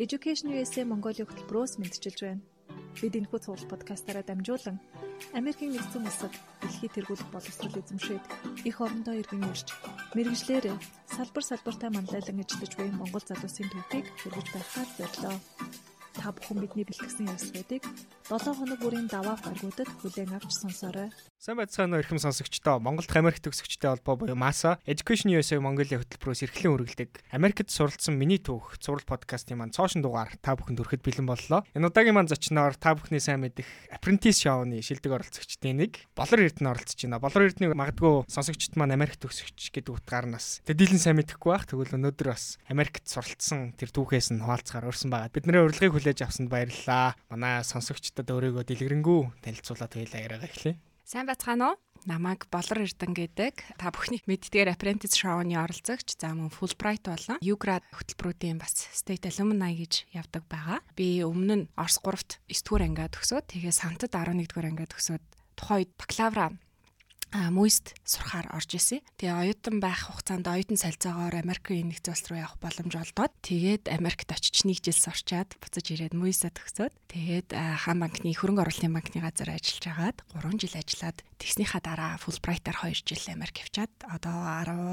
Education USA Mongolia хөтөлбөрөөс мэдчилж байна. Бид энэхүү цуглал подкастаараа дамжуулан Америкийн нэгдсэн улсад дэлхий тэргуулах боловсрол эзэмшээд их орондоо иргэн ирж мэрэгжлэр салбар салбартаа манлайлан ажиллаж буй Монгол залуусын түүхийг хүргэж байхаар зорилоо. Та бүхэн бидний бэлтгэсэн ярилцлагуудыг 7 хоног бүрийн даваа гаргуудад хүлээн авч сонсоорой. Сайн байцгаана уу эрхэм сонсогчдоо. Монголд Америк төгсөгчтэй холбоо буюу MASA Education USA Mongolia хөтөлбөрөөс эрхлэн үргэлдэг. Америкт суралцсан миний түүх цуврал подкастын маань цоошин дугаар та бүхэнд хүрэхэд бэлэн боллоо. Энэ удаагийн маань зочноор та бүхний сайн мэдих Apprentice Show-ны шилдэг оролцогчдын нэг Болор Эрдэнэ оролцож байна. Болор Эрдэнэ магадгүй сонсогчд маань Америк төгсөгч гэдэг утгаарнаас тэдийлэн сайн мэдэхгүй байх. Тэгвэл өнөөдөр бас Америкт суралцсан тэр түүхээс нь хуваалцахаар урьсан байгаа. Бидний урилгыг хүлээж авсанд баярлалаа. Манай сонсогчдод өөрийгөө дэлгэрэнгүй танилцуулаад хоёлаа яриагаа эхлэе. Сайн бацгаана уу? Намайг Болор Эрдэн гэдэг. Та бүхний мэддгээр Apprentice Show-ны оролцогч, за мөн Fulbright болон UGrad хөтөлбөрүүдийн бас State Alumni гэж явдаг байгаа. Би өмнө нь Орос 3-т 9 дугаар ангиад төгсөөд тэгээ Сантад 11 дугаар ангиад төгсөөд тухайн үед бакалавра мүйст сурахаар орж исэн. Тэгээ оюутан байх хугацаанд оюутан солилцоогоор Америкийн нэгдсэн улс руу явах боломж олдоод тэгээд Америкт очиж нэг жил сурчаад буцаж ирээд мүйсээ төгсөөд тэгээд хаан банкны хөрөнгө оруулалтын банкны газар ажиллаж агаад 3 жил ажиллаад тэгснийхаа дараа Fulbright-аар 2 жил Америк явчаад одоо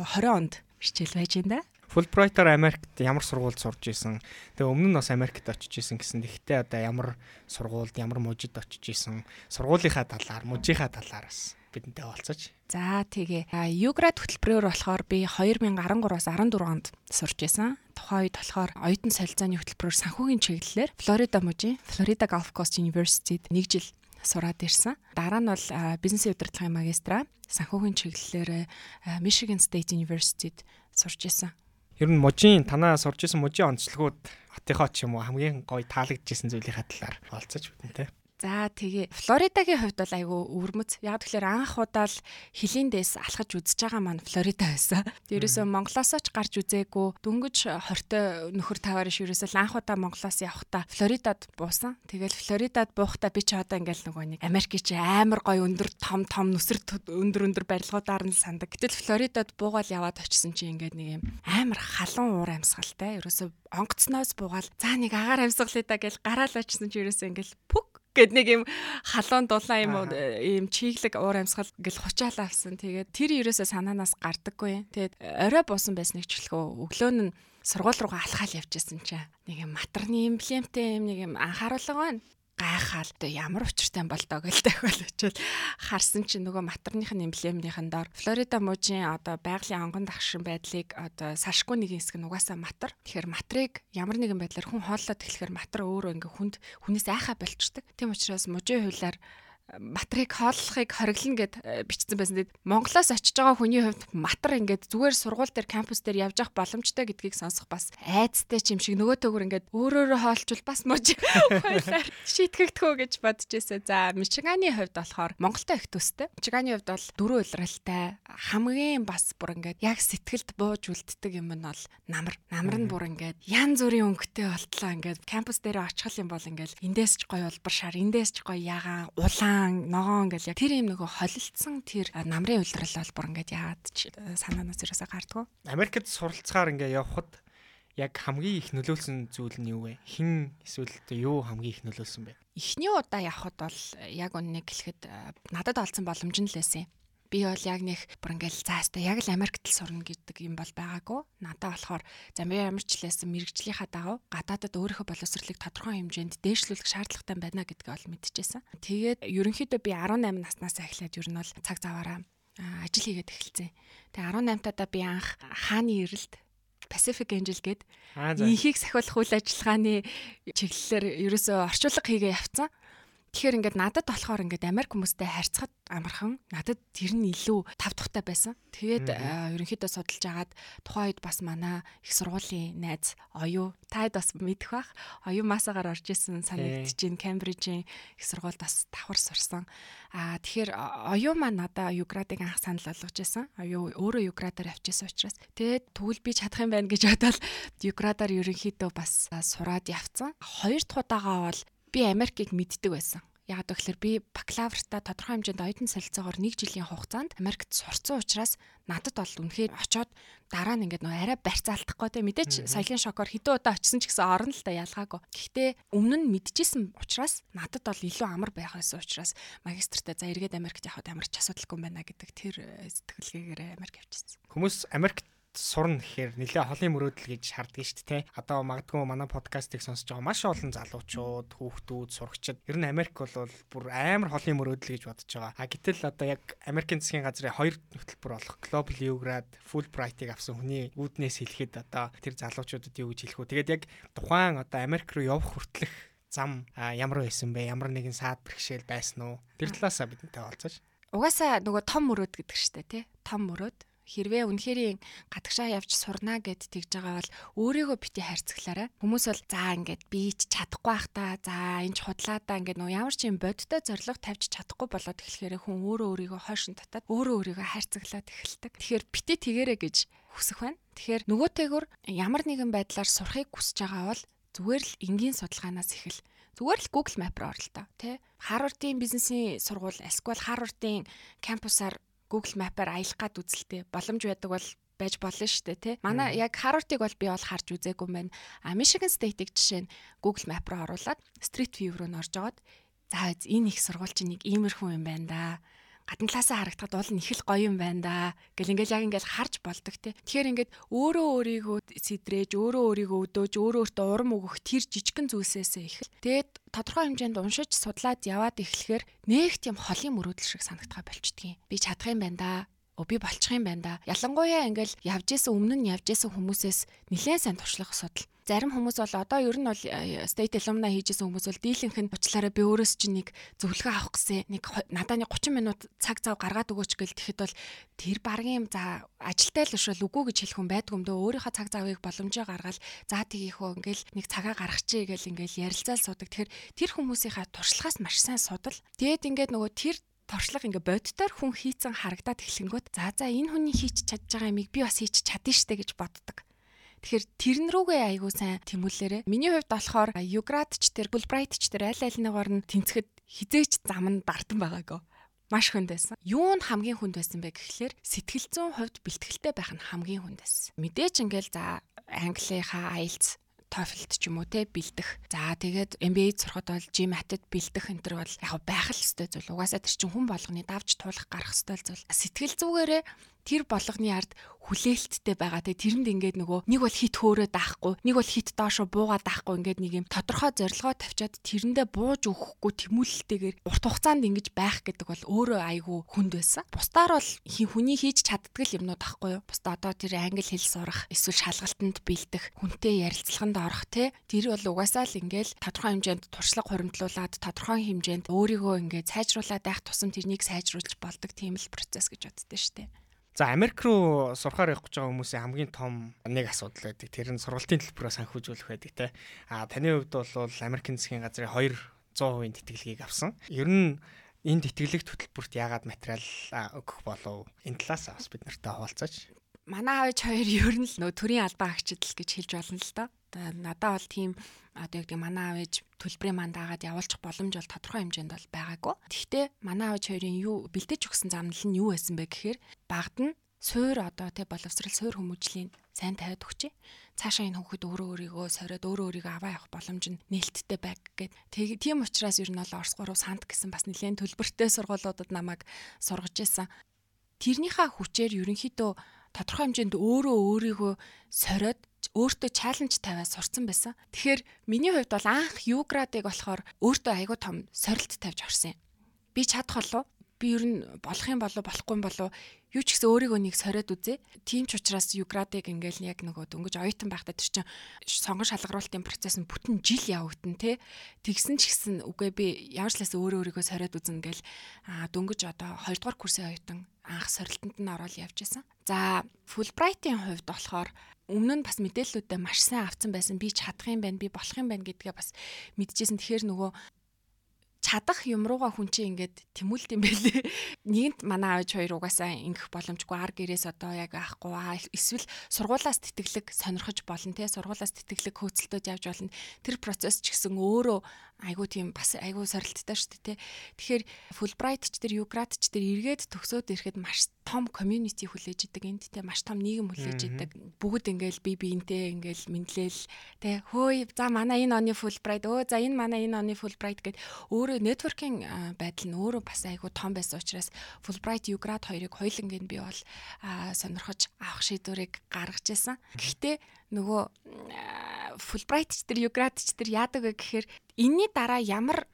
20 онд хичээл байж энэ. Fulbright-аар Америкт ямар сургуульд сурж исэн. Тэгээ өмнө нь бас Америкт очиж исэн гэсэн. Гэхдээ одоо ямар сургуульд, ямар мужид очиж исэн. Сургуулийнхаа талаар, мужийнхаа талаараас бидэнтэй олцож. За тэгээ. Юград хөтөлбөрөөр болохоор би 2013-аас 14 онд сурч байсан. Тухайн үед болохоор оюутан солилцооны хөтөлбөрөөр санхүүгийн чиглэлээр Флорида мужийн Florida Gulf Coast University-д 1 жил сураад ирсэн. Дараа нь бол бизнесийн удирдлагын магистра санхүүгийн чиглэлээр Michigan State University-д сурч исэн. Ер нь мужийн танаа сурч исэн мужийн онцлогууд хотынхоо ч юм уу хамгийн гоё таалагдчихсэн зүйлийнхаа талаар олцож бидэнтэй. За тэгээ Флоридагийн хувьд бол айгүй өвөрмөц. Яг тэгэхээр анх удаа л хилийн дэс алхаж үзэж байгаа маань Флорида байсан. Ерөөсөө Монголоос ч гарч үзээгүй дөнгөж хортой нөхөр таваар ш ерөөсөө анх удаа Монголоос явахдаа Флоридад буусан. Тэгэл Флоридад буухтаа би ч одоо ингээл нөгөө нэг Америкч амар гоё өндөр том том нүсэр өндөр өндөр барилгуудаар нь сандаг. Гэтэл Флоридад буугаал яваад очисон чи ингээд нэг юм амар халуун уур амьсгалтай. Ерөөсөө онгоцноос буугаал за нэг агаар амьсгалаа гэж гараал очисон чи ерөөсөө ингээл пүк гэд нэг юм халуун дулаан юм ийм чиглэг уур амьсгал гэл хучаал авсан. Тэгээд тэр ерөөсөө санаанаас гардаггүй. Тэгээд орой буусан байсныг ч хэлэхөө өглөө нь сургууль руугаа алхаал явжсэн чинь нэг юм матарны эмблемтэй юм нэг юм анхааруулга байна гайхаал ямар учиртай бол доо гэл дахиад очиод харсан чинь нөгөө матерных нь эмблемнийхэн доор Флорида мужийн одоо байгалийн онгон дагшин байдлыг одоо сашгүй нэг хэсэг нь угаасаа матер. Тэгэхээр матрыг ямар нэгэн байдлаар хүн хооллоод эхлэхээр матер өөрөө ингээ хүнд хүнээс айхаа болчдөг. Тийм учраас мужийн хуулиар матрик хооллохыг хориглоно гэд э, бичсэн байсан. Тэгэд Монголоос очиж байгаа хүний хувьд матар ингээд зүгээр сургууль дээр кампус дээр явж явах боломжтой гэдгийг сонсох бас айцтай ч юм шиг нөгөө төгөр ингээд өөрөөрөө хоолчвол бас мууж хойлоор шийтгэгдэхөө гэж бодож байсан. За Мичиганы хувьд болохоор Монголтой их төстэй. Мичиганы хувьд бол дөрөв улиралтай хамгийн бас бүр ингээд яг сэтгэлд бууж үлддэг юм нь бол намар. Намар нь бүр ингээд ян зүрийн өнгөтэй болтлоо ингээд кампус дээр очих юм бол ингээд эндээс ч гоё улбар шар, эндээс ч гоё ягаан, улаан хаан ногоон гэл яг тэр юм нөгөө холилдсон тэр намрын улирал бол бүр ингээд яад ч санаанаас ерөөсө гардггүй. Америкт суралцахаар ингээд явхад яг хамгийн их нөлөөлсөн зүйл нь юу вэ? Хин эсвэл юу хамгийн их нөлөөлсөн бэ? Эхний удаа явхад бол яг үннийг хэлэхэд надад олсон боломж нь л байсан юм би бол яг нэг бүр ингээл заастаа яг л Америкт л сурна гэдэг юм бол байгаагүй. Надаа болохоор за би ямар ч лээсэн мэрэгжлийнхаа дагав гадаадад өөрийнхөө боловсролыг тодорхой хэмжээнд дээшлүүлэх шаардлагатай байна гэдгийг ол мэдчихсэн. Тэгээд ерөнхийдөө би 18 наснаас эхлээд ер нь бол цаг заваараа ажил хийгээд эхэлсэн. Тэгээ 18 тадаа би анх хааны эрэлт Pacific Angel гээд инхийг сахиулах үйл ажиллагааны чиглэлээр ерөөсөө орчуулга хийгээ явцсан. Тэгэхээр ингээд надад болохоор ингээд Америк хүмүүстэй харьцахад амархан надад тэр нь илүү тав тухтай байсан. Тэгээд ерөнхийдөө судалж агаад тухайн үед бас манай их сургуулийн найз оюу таад бас мэдэх бах. Оюу масагаар орж исэн санагдчих чинь Кембрижийн их сургуульд бас давхар сурсан. Аа тэгэхээр оюу маань надаа Юградыг анх санал болгож исэн. Оюу өөрөө Юградаар авчижсэн учраас тэгээд тэгвэл би чадах юм байна гэж бодоод Юградаар ерөнхийдөө бас сураад явцсан. Хоёр дахь удаага бол би Америкийг мэддэг байсан. Яг тэгэхээр би бакалавртаа тодорхой хэмжээнд оюутан солилцоогоор 1 жилийн хугацаанд Америкт сурцсан учраас надад бол үнэхээр очоод дараа нь ингээд нөө арай барьцаалтахгүй те мэдээч соёлын шокоор хэдэн удаа очисон ч гэсэн орно л та ялгаагүй. Гэхдээ өмнө нь мэдчихсэн учраас надад бол илүү амар байх байсан учраас магистртаа за эргээд Америкт явахад ямар ч асуудалгүй байна гэдэг тэр сэтгэлгээгээр Америк явчихсан. Хүмүүс Америкт сурна гэхээр нэлээ холын мөрөөдөл гэж шаарддаг шүү дээ. Одоо магадгүй манай подкастыг сонсож байгаа маш олон залуучууд, хүүхдүүд, сурагчид ер нь Америк бол бүр амар холын мөрөөдөл гэж бодож байгаа. А гэтэл одоо яг Америкийн засгийн газрын хоёр хөтөлбөр болох Global Eurograd Fulbright-ыг авсан хүний үүднээс хэлэхэд одоо тэр залуучуудад юу гэж хэлэх вэ? Тэгээд яг тухайн одоо Америк руу явах хүртэлх зам ямар байсан бэ? Ямар нэгэн саад бэрхшээл байсан уу? Тэр талаасаа бидэнтэй олцооч. Угаасаа нөгөө том мөрөөд гэдэг штэ тий. Том мөрөөд хэрвээ үнэхээр гадагшаа явж сурнаа гэд тэгж байгаа бол өөрийгөө бити хайрцаглаарай. Хүмүүс бол за ингээд би ч чадахгүй бах та. За энэ ч худлаа та ингээд нөө ямар ч юм бодтой зориг тавьж чадахгүй болоод эхлэхээр хүн өөрөө өөрийгөө хойшин татаад өөрөө өөрийгөө хайрцаглаад эхэлдэг. Тэгэхээр бити тэгэрэ гэж хүсэх байна. Тэгэхээр нөгөөтэйгүр ямар нэгэн байдлаар сурахыг хүсэж байгаа бол зүгээр л энгийн судалгаанаас эхэл зүгээр л Google Map-аар орол та тий Harvard-ийн бизнесийн сургууль эсвэл Harvard-ийн кампусаар Google Map-аар аялах гад үзэлтэй боломж байдаг бол байж болно шүү дээ тий. Манай яг Harvard-ыг бол би бол харж үзээгүй байна. А Michigan State-ийг жишээ нь Google Map руу оруулаад Street View руу н орж агаад за энэ их сургууль чинь нэг иймэрхүү юм байна да гадна талаасаа харагдахад уул нь их л гоё юм байна да. Гэл ингээл яг ингээл харж болдог те. Тэгэхээр ингээд өөрөө өөрийгөө сэдрээж, өөрөө өөрийгөө өдөөж, өөрөө өөртөө урам өгөх тэр жижигхэн зүйлсээсээ их. Тэгээд тодорхой хэмжээнд уншиж судлаад яваад эхлэхээр нэг тийм холын мөрөөдөл шиг санагдгаа болчдгийг. Би чадах юм байна да Өө би болчих юм байна да. Ялангуяа ингээл явж исэн өмнө нь явж исэн хүмүүсээс нэлээд сайн туршлах асуудал. Зарим хүмүүс бол одоо ер нь бол э, state alumni хийжсэн хүмүүс бол дийлэнх нь учлаараа би өөрөөс чинь нэг зөвлөгөө авах гэсэн нэг надаа нэг 30 минут цаг зав гаргаад өгөөч гэл тэгэхэд бол тэр багийн за ажилтай л ушвал үгүй гэж хэлэх хүн байдгүй юм дөө өөрийнхөө цаг завыг боломжоо гаргаад за тгийхөө ингээл нэг цагаа гаргачихъя гэл ингээл ярилцаал суудаг. Тэгэхээр тэр хүмүүсийнхаа туршлагаас маш сайн судал. Тэгээд ингээд нөгөө тэр туршлага ингээ боддоор хүн хийцэн харагдаад эхлэнгүүт за за энэ хүний хийч чадж байгаа юмыг би бас хийч чадна штэ гэж боддог. Тэгэхээр тэрэн рүүгээ айгуу сайн тэмүүлээрэ. Миний хувьд болохоор Юградч тэр Fulbright ч тэр аль нэгээр нь тэнцэхэд хизээч зам нь дартан байгаагүй маш хүнд байсан. Юу нь хамгийн хүнд байсан бэ гэхлээр сэтгэл зүйн хувьд бэлтгэлтэй байх нь хамгийн хүнд байсан. Мэдээч ингээл за Английнхаа IELTS TOEFL ч юм уу те бэлдэх. За тэгээд MBA сурахад бол GMAT-д бэлдэх энэ төр бол яг байх л ёстой зүйл. Угаасаа тэр чинь хүн болгоны давж туулах гарах ёстой зүйл. Сэтгэл зүгээрээ тэр болгоны ард хүлээлттэй байгаа те тэрэнд ингээд нөгөө нэг бол хит хөөрөө даахгүй нэг бол хит доошо буугаад даахгүй ингээд нэг юм тодорхой зорилгоо тавьчаад тэрэндээ бууж өгөхгүй тэмүүлэлтэйгээр урт хугацаанд ингэж байх гэдэг бол өөрөө айгүй хүнд байсан. Бусдаар бол хүний хийж чаддаг юмнууд ахгүй юу. Бусдаа одоо тэр англи хэл сурах эсвэл шалгалтанд бэлдэх хүнтэй ярилцлаганд орох те тэр бол угаасаа л ингээд тодорхой хэмжээнд туршлага хуримтлуулад тодорхой хэмжээнд өөрийгөө ингээд сайжруулад байх тусам тэрнийг сайжруулж болдог тийм л процесс гэж боддөө штэ. За Америк руу сурахаар явах гэж байгаа хүмүүсийн хамгийн том нэг асуудал байдаг. Тэр нь сургалтын төлбөрөөр санхүүжүүлэх байдаг те. А таны хувьд бол Америкийн засгийн газрын 200% тэтгэлгийг авсан. Ер нь энэ тэтгэлэгт хөтөлбөрт яагаад материал өгөх болов? Энэ талаас бас бид нартай хуваалцаач. Манай аавч хоёр ер нь л нөө төрийн албан агчдал гэж хэлж болно л доо. Одоо надад бол тийм одоо яг тийм манай аав ээж төлбөрийн манд аагаад явуулчих боломж бол тодорхой хэмжээнд бол байгаагүй. Гэхдээ манай аав хоёрын юу бэлдэж өгсөн замнал нь юу байсан бэ гэхээр багд нь суур одоо тий боловсрал суур хүмүүжлийн сайн тавиад өгчээ. Цаашаа энэ хүүхэд өөрөө өөрийгөө сориод өөрөө өөрийгөө аваа явах боломж нь нээлттэй байг гэд. Тийм учраас ер нь бол Орос 3 санд гэсэн бас нэлээд төлбөртэй сургуулиудад намайг сургаж исэн. Тэрнийхээ хүчээр ерөнхийдөө тодорхой хэмжээнд өөрөө өөрийгөө сориод өөртөө чаленж тавиад сурцсан байсан. Тэгэхээр миний хувьд бол анх юградыг болохоор өөртөө айгүй том сорилт тавьж орсон юм. Би чадах болов би ер нь болох юм болов болохгүй юм болов юу ч гэсэн өөрийгөө нэг сориод үзье. Тийм ч учраас юградыг ингээл яг нөгөө дөнгөж оюутан байхдаа тэр чинь сонгон шалгаруулалтын процесс нь бүтэн жил явагдана те. Тэгсэн ч гэсэн үгүй би ямар ч лээс өөрөө өөрийгөө сориод үзнэ гэл дөнгөж одоо 2 дугаар курсын оюутан анх сорилтанд нь ороод явж исэн. За Fulbright-ийн хувьд болохоор өмнө нь бас мэдээллүүдээ маш сайн авсан байсан. Би чадах юм байна, би болох юм байна гэдгээ бас мэдчихсэн. Тэгэхээр нөгөө чадах юм руугаа хүн чинь ингээд тэмүүлт юм байлээ. Нэгэнт манай аавч хоёр угаасаа ингэх боломжгүй ар гэрээс одоо яг аахгүй аа эсвэл сургуулаас тэтгэлэг сонирхож болно те сургуулаас тэтгэлэг хөөцөлтөд явж болно. Тэр процесс ч гэсэн өөрөө айгуу тийм бас айгуу сорилттой шүү дээ те. Тэгэхээр Fulbright ч тэр Ugrad ч тэр эргээд төгсөөд ирэхэд маш том community хүлээж идэг энд те маш том нийгэм хүлээж идэг. Бүгд ингээл би биентэй ингээл мэдлээл те хөөе за манай энэ оны Fulbright өө за энэ манай энэ оны Fulbright гэд өөрөө networking байдал нь өөрөө бас айгуу том байсан учраас Fulbright Ugrad хоёрыг хоёулангийн би бол сонирхож авах шийдвэрийг гаргаж байсан. Гэхдээ нөгөө Fulbright ч тэр Ugrad ч тэр яадаг вэ гэхээр энэний дараа ямар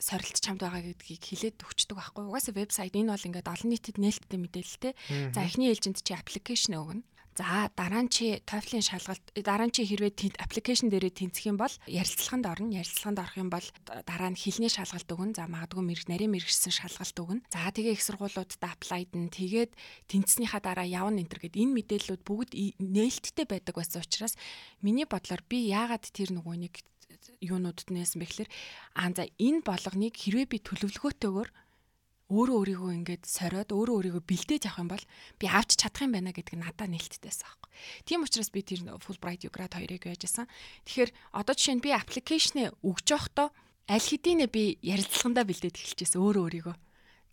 сорилт чамд байгаа гэдгийг хэлээд өгчдөг байхгүй. Угаасаа вебсайт энэ бол ингээд олон нийтэд нээлттэй мэдээлэлтэй. За эхний ээлжинд чи аппликейшн өгнө. За дараа нь чи TOEFL-ийн шалгалт дараа нь чи хэрвээ аппликейшн дээрээ тэнцэх юм бол ярилцлаганд орно. Ярилцлаганд орох юм бол дараа нь хэлний шалгалт өгнө. За магадгүй мэрэг нарийн мэрэгсэн шалгалт өгнө. За тэгээ их сургуулиудад аплайд нь тэгээд тэнцснийхаа дараа явна энэ төр гэд энэ мэдээллүүд бүгд нээлттэй байдаг байсан учраас миний бодлоор би яагаад тэр нөгөө нэг юунуудад нээсэн бэхлээр аа за энэ болгоныг хэрвээ би төлөвлөгөөтэйгээр өөрөө өөрийгөө ингээд сориод өөрөө өөрийгөө бэлдээж авах юм бол би авч чадах юм байна гэдэг нь надад нээлттэйсэн аахгүй. Тийм учраас би тэр Fulbright Ugrad хоёрыг яажсан. Тэгэхээр одоо жишээ нь би аппликейшнээ өгж явахдаа аль хэдийнэ би ярилцлагандаа бэлдээд эхэлчихсэн өөрөө өөрийгөө.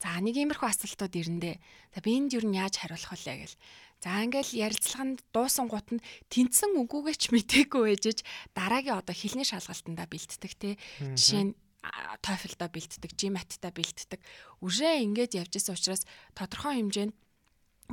За нэг иймэрхүү асуултууд ирэндээ. За би энд юу яаж хариулах вэ гэл. За ингээл ярилцлаганд дуусан гут нь тэнцсэн үгүйгээч мтэггүй ээжэж дараагийн одоо хэлний шалгалтандаа бэлддэг те. Жишээ нь TOEFL-да бэлддэг, GMAT-та бэлддэг. Үрээ ингэж явж исэн учраас тодорхой хэмжээнд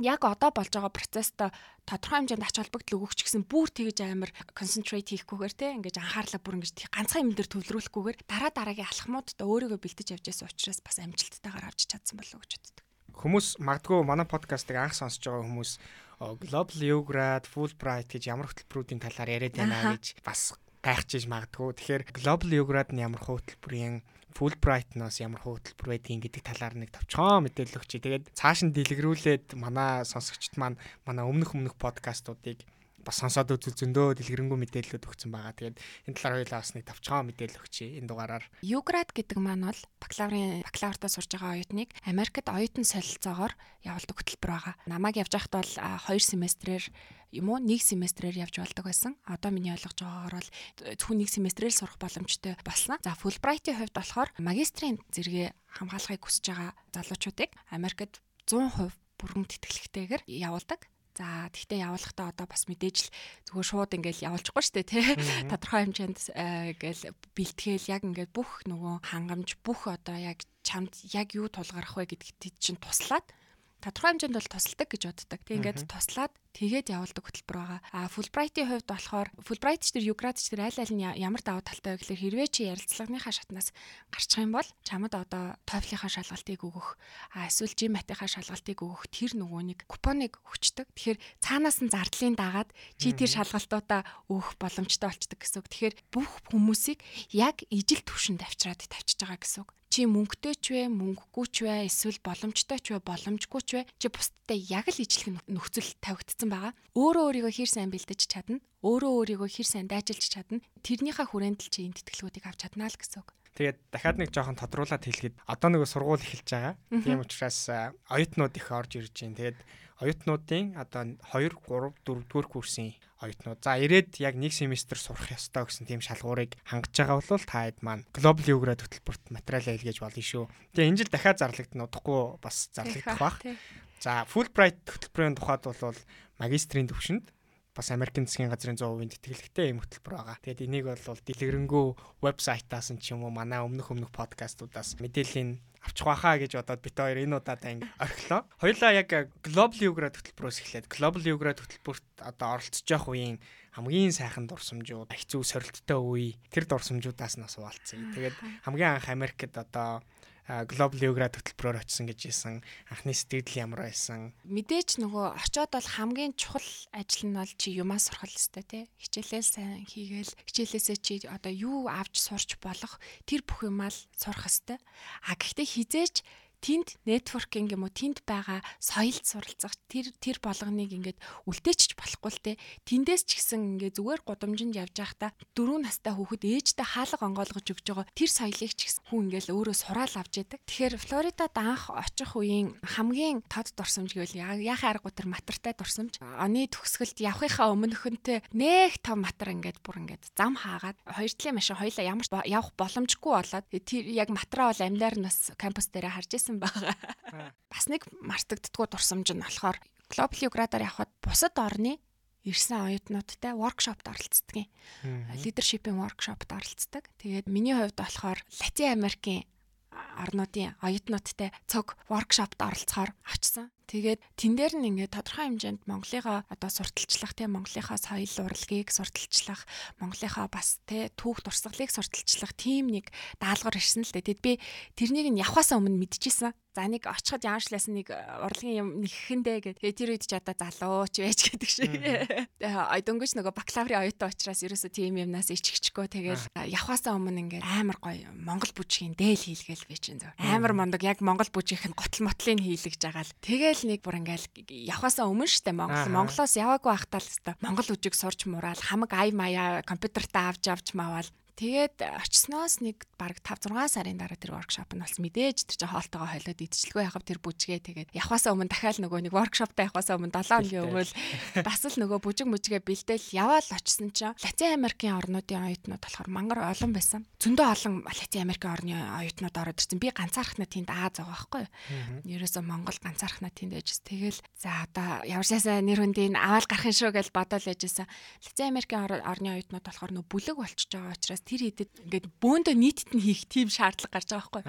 яг одоо болж байгаа процесстоо тодорхой хэмжээнд ач холбогдол өгөх ч гэсэн бүр тэгж амар концентрейт хийхгүйгээр те ингэж анхаарлаа бүр ингэж ганцхан юм дээр төвлөрүүлэхгүйгээр дараа дараагийн алхмуудад өөрийгөө бэлдэж явж байсан учраас бас амжилттайгаар авч чадсан болов уу гэж боддог. Хүмүүс магадгүй манай подкастыг анх сонсож байгаа хүмүүс Global Ugrad, Fulbright гэж ямар хөтөлбөрүүдийн талаар яриад байна гэж бас гайхчихж магадгүй. Тэгэхээр Global Ugrad нь ямар хөтөлбөрийн Fulbright-ноос ямар хөтөлбөр байдгийг гэдэг талаар нэг товчхон мэдээлэл өгчий. Тэгээд цааш нь дэлгэрүүлээд манай сонсогчд маань манай өмнөх өмнөх подкастуудыг бас сонсоод үзэл зөндөө дэлгэрэнгүй мэдээлэлүүд өгсөн байгаа. Тэгээд энэ талаар хоёулаа бас нэг тавчгаа мэдээлэл өгчий энэ дугаараар. Юград гэдэг маань бол бакалаврын бакалавртаа сурж байгаа оюутныг Америкт оюутан солилцоогоор явуулдаг хөтөлбөр байгаа. Намайг явж байхад бол 2 семестрээр юм уу нэг семестрээр явж болдог байсан. Одоо миний ойлгож байгаагаар бол зөвхөн нэг семестрээр сурах боломжтой болсон. За Fulbright-ийн хувьд болохоор магистрийн зэрэгээ хамгаалахыг хүсэж байгаа залуучуудыг Америкт 100% бүрэн тэтгэлэгтэйгээр явуулдаг. За тэгтээ явуулахдаа одоо бас мэдээж л зүгээр шууд ингээл явуулчихгүй шүү дээ тий. Тодорхой хэмжээнд ингээл бэлтгээл яг ингээд бүх нөгөө хангамж бүх одоо яг чамд яг юу тулгарах вэ гэдэгт чинь туслаад тодорхой хэмжээнд бол тусалдаг гэж боддог. Тэг ингээд туслаад тэгээд явуулдаг хөтөлбөр байгаа. А Fulbright-ийн хувьд болохоор Fulbright ч тэр Ugrad ч тэр аль аль нь ямар давуу талтай вэ гэхээр хэрвээ чи ярилцлагынхаа шатнаас гарчих юм бол чамд одоо TOEFL-ийнхаа шалгалтыг өгөх, а эсвэл GMAT-ийнхаа шалгалтыг өгөх тэр нөгөө нэг купоныг өгчдөг. Тэгэхээр цаанаас нь зардлын дагаад чи тэр шалгалтуудаа өгөх боломжтой болчдөг гэсэн үг. Тэгэхээр бүх хүмүүсийг яг ижил төвшөнд авчираад тавьчихж байгаа гэсэн үг чи мөнгөтэй ч вэ, мөнгөгүй ч вэ, эсвэл боломжтой ч вэ, боломжгүй ч вэ, чи бусдтай яг л ижлэх нөхцөл тавигдсан байгаа. Өөрөө өөрийгөө хэр сайн бэлдэж чадна, өөрөө өөрийгөө хэр сайн дайжилж чадна, тэрнийхээ хүрээнд л чи энэ тэтгэлгүүдийг авч чаднаа л гэсэн үг. Тэгээд дахиад нэг жоохон тодруулаад хэлэхэд одоо нөгөө сургууль эхэлж байгаа. Тийм учраас оюутнууд их орж ирж байна. Тэгээд оюутнуудын одоо 2 3 4 дугаар курсын оюутнууд. За ирээд яг нэг семестр сурах ёстой гэсэн тийм шалгуурыг хангаж байгаа бол та хэд маань Global Ugrad хөтөлбөрт материал илгээж болно шүү. Тэгээ энэ жил дахиад зарлагдана удахгүй бас зарлагдах бах. За Fulbright хөтөлбөрийн тухайд бол магистрийн төвшөнд бас Америкийн засгийн газрын 100% тэтгэлэгтэй юм хөтөлбөр байгаа. Тэгээд энийг бол дэлгэрэнгүй вебсайтаас нь ч юм уу манай өмнөх өмнөх подкастуудаас мэдээллийн авчих байхаа гэж бодоод бит хоёр энэ удаад анги орхилоо. Хоёулаа яг Global Ugrad хөтөлбөрөөс эхлээд Global Ugrad хөтөлбөрт одоо оролцож явах үеийн хамгийн сайхан дурсамжууд, хэцүү сорилттой үе тэр дурсамжуудаас нь асуулцъя. Тэгээд хамгийн анх Америкт одоо Global Geography хөтөлбөрөөр очисон гэж хэлсэн. Анхны сэтгэл ямар байсан? Мэдээж нөгөө очоод бол хамгийн чухал ажил нь бол чи юмаа сурах ёстой тий. Хичээлээ сайн хийгээл хичээлээсээ чи одоо юу авч сурч болох тэр бүх юмаа л сурах ёстой. А гэхдээ хизээч тэнд нэтворкинг юм уу? Тэнд байгаа соёлд суралцах тэр тэр болгоныг ингээд үлдээчих болохгүй л те. Тэндээс ч гэсэн ингээд зүгээр гудамжинд явж байхдаа дөрөв настай хүүхэд ээжтэй хаалга онгоолгож өгж байгаа. Тэр соёлыг ч гэсэн хүн ингээд өөрөө сураал авч яадаг. Тэгэхээр Флоридад анх очих үеийн хамгийн тод дурсамж гэвэл яхаа аргагүй тэр матартай дурсамж. Оны төгсгөлд явахынхаа өмнөхөнтэй нэг том матар ингээд бүр ингээд зам хаагаад хоёр талын машин хоёлаа ямар явах боломжгүй болоод тэр яг матраа бол амлаар нас кампус дээр харж исэн байгаа. Бас нэг мартагддггүй дурсамж нь болохоор Global Geographer явхад бусад орны ирсэн оюутнуудтай воркшопт оролцдог. Leadership-ийн воркшопт оролцдог. Тэгээд миний хувьд болохоор Латин Америкийн орнуудын оюутнуудтай цог воркшопт оролцохоор очсон. Тэгээд тэн дээр нь ингээд тодорхой хэмжээнд Монголынхаа одоо сурталчлах тийм Монголынхаа соёл урлагийг сурталчлах, Монголынхаа бас тий түүх дурсгалыг сурталчлах тийм нэг даалгавар ирсэн л дээ. Тэгэд би тэрнийг нь явхаасаа өмнө мэдчихсэн. За нэг очиход яамшлаас нэг э, урлагийн юм нэхэндээ гэдэг. Тэгээ тэр үед ч одоо залууч байж гэдэг шиг. Тэгээ дөнгөж нөгөө бакалаврын оюутан учраас ерөөсө тийм юмнаас иччихгүй. Тэгээд явхаасаа өмнө ингээд амар гоё Монгол бүжгийн дээл хийлгээл би чинь зөв. Амар мондог яг Монгол бүжгийнх нь готл мотлыг хийлгэж байгаа л. Тэгээл нэг бүр ингээл явхаасаа өмнө штэ Монгол. Монголоос яваагүй байхдаа л хэвээр Монгол бүжиг сурч мураал хамаг ай маяа компьютертаа авч авч маавал Тэгээд очсноос нэг бараг 5 6 сарын дараа тэр воркшоп нь болсон мэдээж тэр чинь хоолтойгоо хойлоод идчихлгүй яхав тэр бүжгээ тэгээд явхаасаа өмнө дахиад нөгөө нэг воркшоптой явхаасаа өмнө 7 өдрийн өмнө бас л нөгөө бүжиг мүжгээ бэлдээл яваал очсон чинь Латин Америкийн орнуудын оюутнууд болохоор мангар олон байсан. Зөндөө олон Латин Америкийн орны оюутнууд ороод ирсэн. Би ганцаархнаа тэнд Аа зав байхгүй юу? Ерөөсөө Монгол ганцаархнаа тэнд ээжс. Тэгэл за одоо яварсаасаа нэр хүндийн аваад гарах юм шүү гэж бодоол ээжсэн. Латин Америкийн орны оюутнууд болохоор нөгөө бүлэг болчихж байгаа учраас тэр хэдэд ингээд бөөндөө нийтэд нь хийх тийм шаардлага гарч байгаа байхгүй.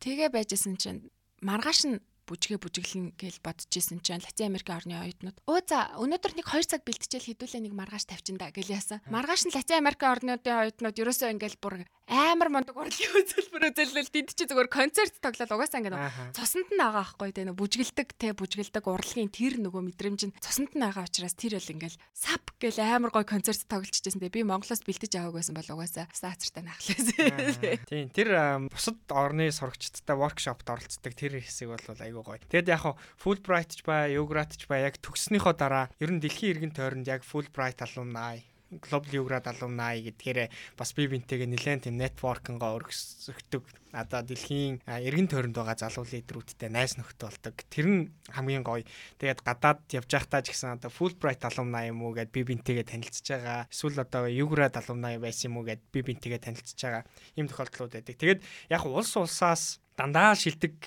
Тэгээ байжсэн чинь маргааш нь бүжгээ бүжиглэн гэж бодож исэн чинь Латин Америкийн орны оюутнууд. Өө за өнөөдөр нэг 2 цаг бэлтжэл хэдүүлээ нэг маргааш тавьчиндаа гэж яасан. Маргааш нь Латин Америкийн орнуудын оюутнууд ерөөсөө ингээл бүр амар мондөг урлагийн үзүүлбэр үзүүлэл тэнд чи зүгээр концерт тоглол угаасаа ингээд цуснд нь байгаа байхгүй те бүжгэлдэг те бүжгэлдэг урлагийн тэр нөгөө мэдрэмж нь цуснд нь байгаа учраас тэр бол ингээл сап гэл амар гой концерт тоглолчихжсэн те би Монголоос бэлдэж аваагүй байсан бол угаасаа. Саацартай нахлаа. Тийм тэр бусад орны сурагчдтай воркшопт оролцдог тэр хэсэг бол айгүй гоё. Тэгэд яг Fulbright ч ба Yogurt ч ба яг төгснөхийн дараа ер нь дэлхийн иргэн тойронд яг Fulbright alumni Global Ugrad alumni гэдгээр бас бие бинтэйгээ нэлээд тийм networking-гоо өргөсгдөг. Одоо дэлхийн эргэн тойронд байгаа залуу лидерүүдтэй найз нөхдөд болдог. Тэр нь хамгийн гоё. Тэгээд гадаад явж байхдаа ч гэсэн одоо Fulbright alumni юм уу гэд бие бинтэйгээ танилцж байгаа. Эсвэл одоо Ugrad alumni байсан юм уу гэд бие бинтэйгээ танилцж байгаа. Ийм тохиолдлууд байдаг. Тэгээд яг улс улсаас дандаа шилдэг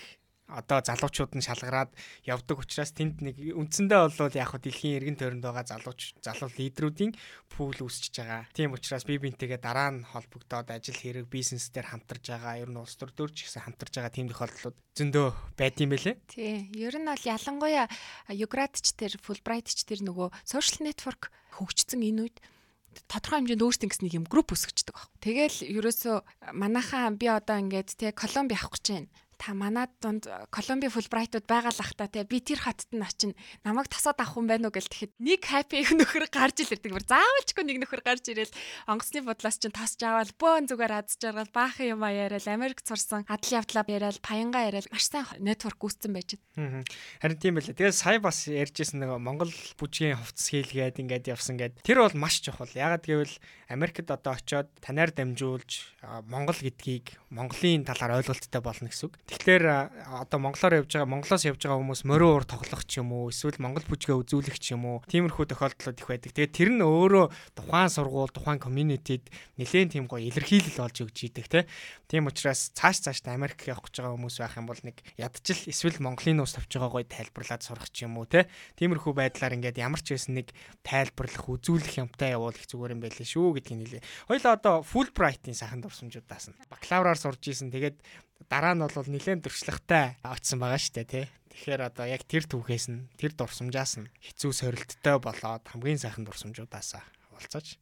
одоо залуучууд нь шалгараад явдаг учраас тэнд нэг үндсэндээ бол яг хөө дэлхийн эргэн тойронд байгаа залууч залуу лидерүүдийн пул үүсчихэж байгаа. Тийм учраас би бинтэйгээ дараа нь холбогдоод ажил хэрэг бизнес дээр хамтарж байгаа. Ер нь улс төр дөөрч гэсэн хамтарж байгаа тийм тохиолдлууд зөндөө байд юм бэлээ. Тий. Ер нь бол ялангуяа Юградч тэр Fulbright ч тэр нөгөө social network хөгжсөн энэ үед тодорхой хэмжээнд өөрсдөө ингэс нэг юм групп өсгөждөг баг. Тэгэл ерөөсөө манайхаа би одоо ингээд те Колумби авах гэж байна та манад дунд Колумби Фулбрайтууд байгаа л ах та тий би тэр хотод нь очино намайг тасаад авах хүн байна уу гэл тэгэхэд нэг хаппи нөхөр гарч ирдэг бүр заавалчгүй нэг нөхөр гарч ирэл онгоцны бодлоос чинь тосч аваад бөөн зүгээр аз жаргал баахан юм яриад Америк сурсан адал явдлаа яриад паянга яриад маш сайн нэтворк үүссэн байж. Харин тийм байлаа. Тэгээд сая бас ярьжсэн нэг Монгол бүжгийн хувцас хийлгээд ингээд явсан гэд тэр бол маш чухал. Ягаад гэвэл Америкт одоо очиод танаар дамжуулж Монгол гэдгийг Монголын талаар ойлголттой болно гэсэн үг. Тэгэхээр одоо монголоор явж байгаа Монголоос явж байгаа хүмүүс морин уур тоглох ч юм уу эсвэл монгол бүжгээ үзүүлэх ч юм уу тиймэрхүү тохиолдлууд их байдаг. Тэгээд тэр нь өөрөө тухайн сургууль, тухайн community-д нэлээд тийм гоё илэрхийлэл олж өгч идэг те. Тийм учраас цааш цаашдаа Америк явах гэж байгаа хүмүүс байх юм бол нэг ядчил эсвэл Монголын нуус тавьж байгаа гоё тайлбарлаад сурах ч юм уу те. Тиймэрхүү байдлаар ингээд ямар ч байсан нэг тайлбарлах, үзүүлэх юмтай явуул их зүгээр юм байлээ шүү гэдгийг нэлээ. Хоёлаа одоо Fulbright-ийн сайхан дурсамжуудаас нь бакалавраар сурж исэн. Тэгээд дараа нь бол нэлээд дуршлагтай очсон байгаа шүү дээ тий. Тэгэхээр одоо яг тэр түүхээс нь тэр дурсамжаас нь хэцүү сорилттой болоод хамгийн сайхан дурсамжуудаасаа болцооч.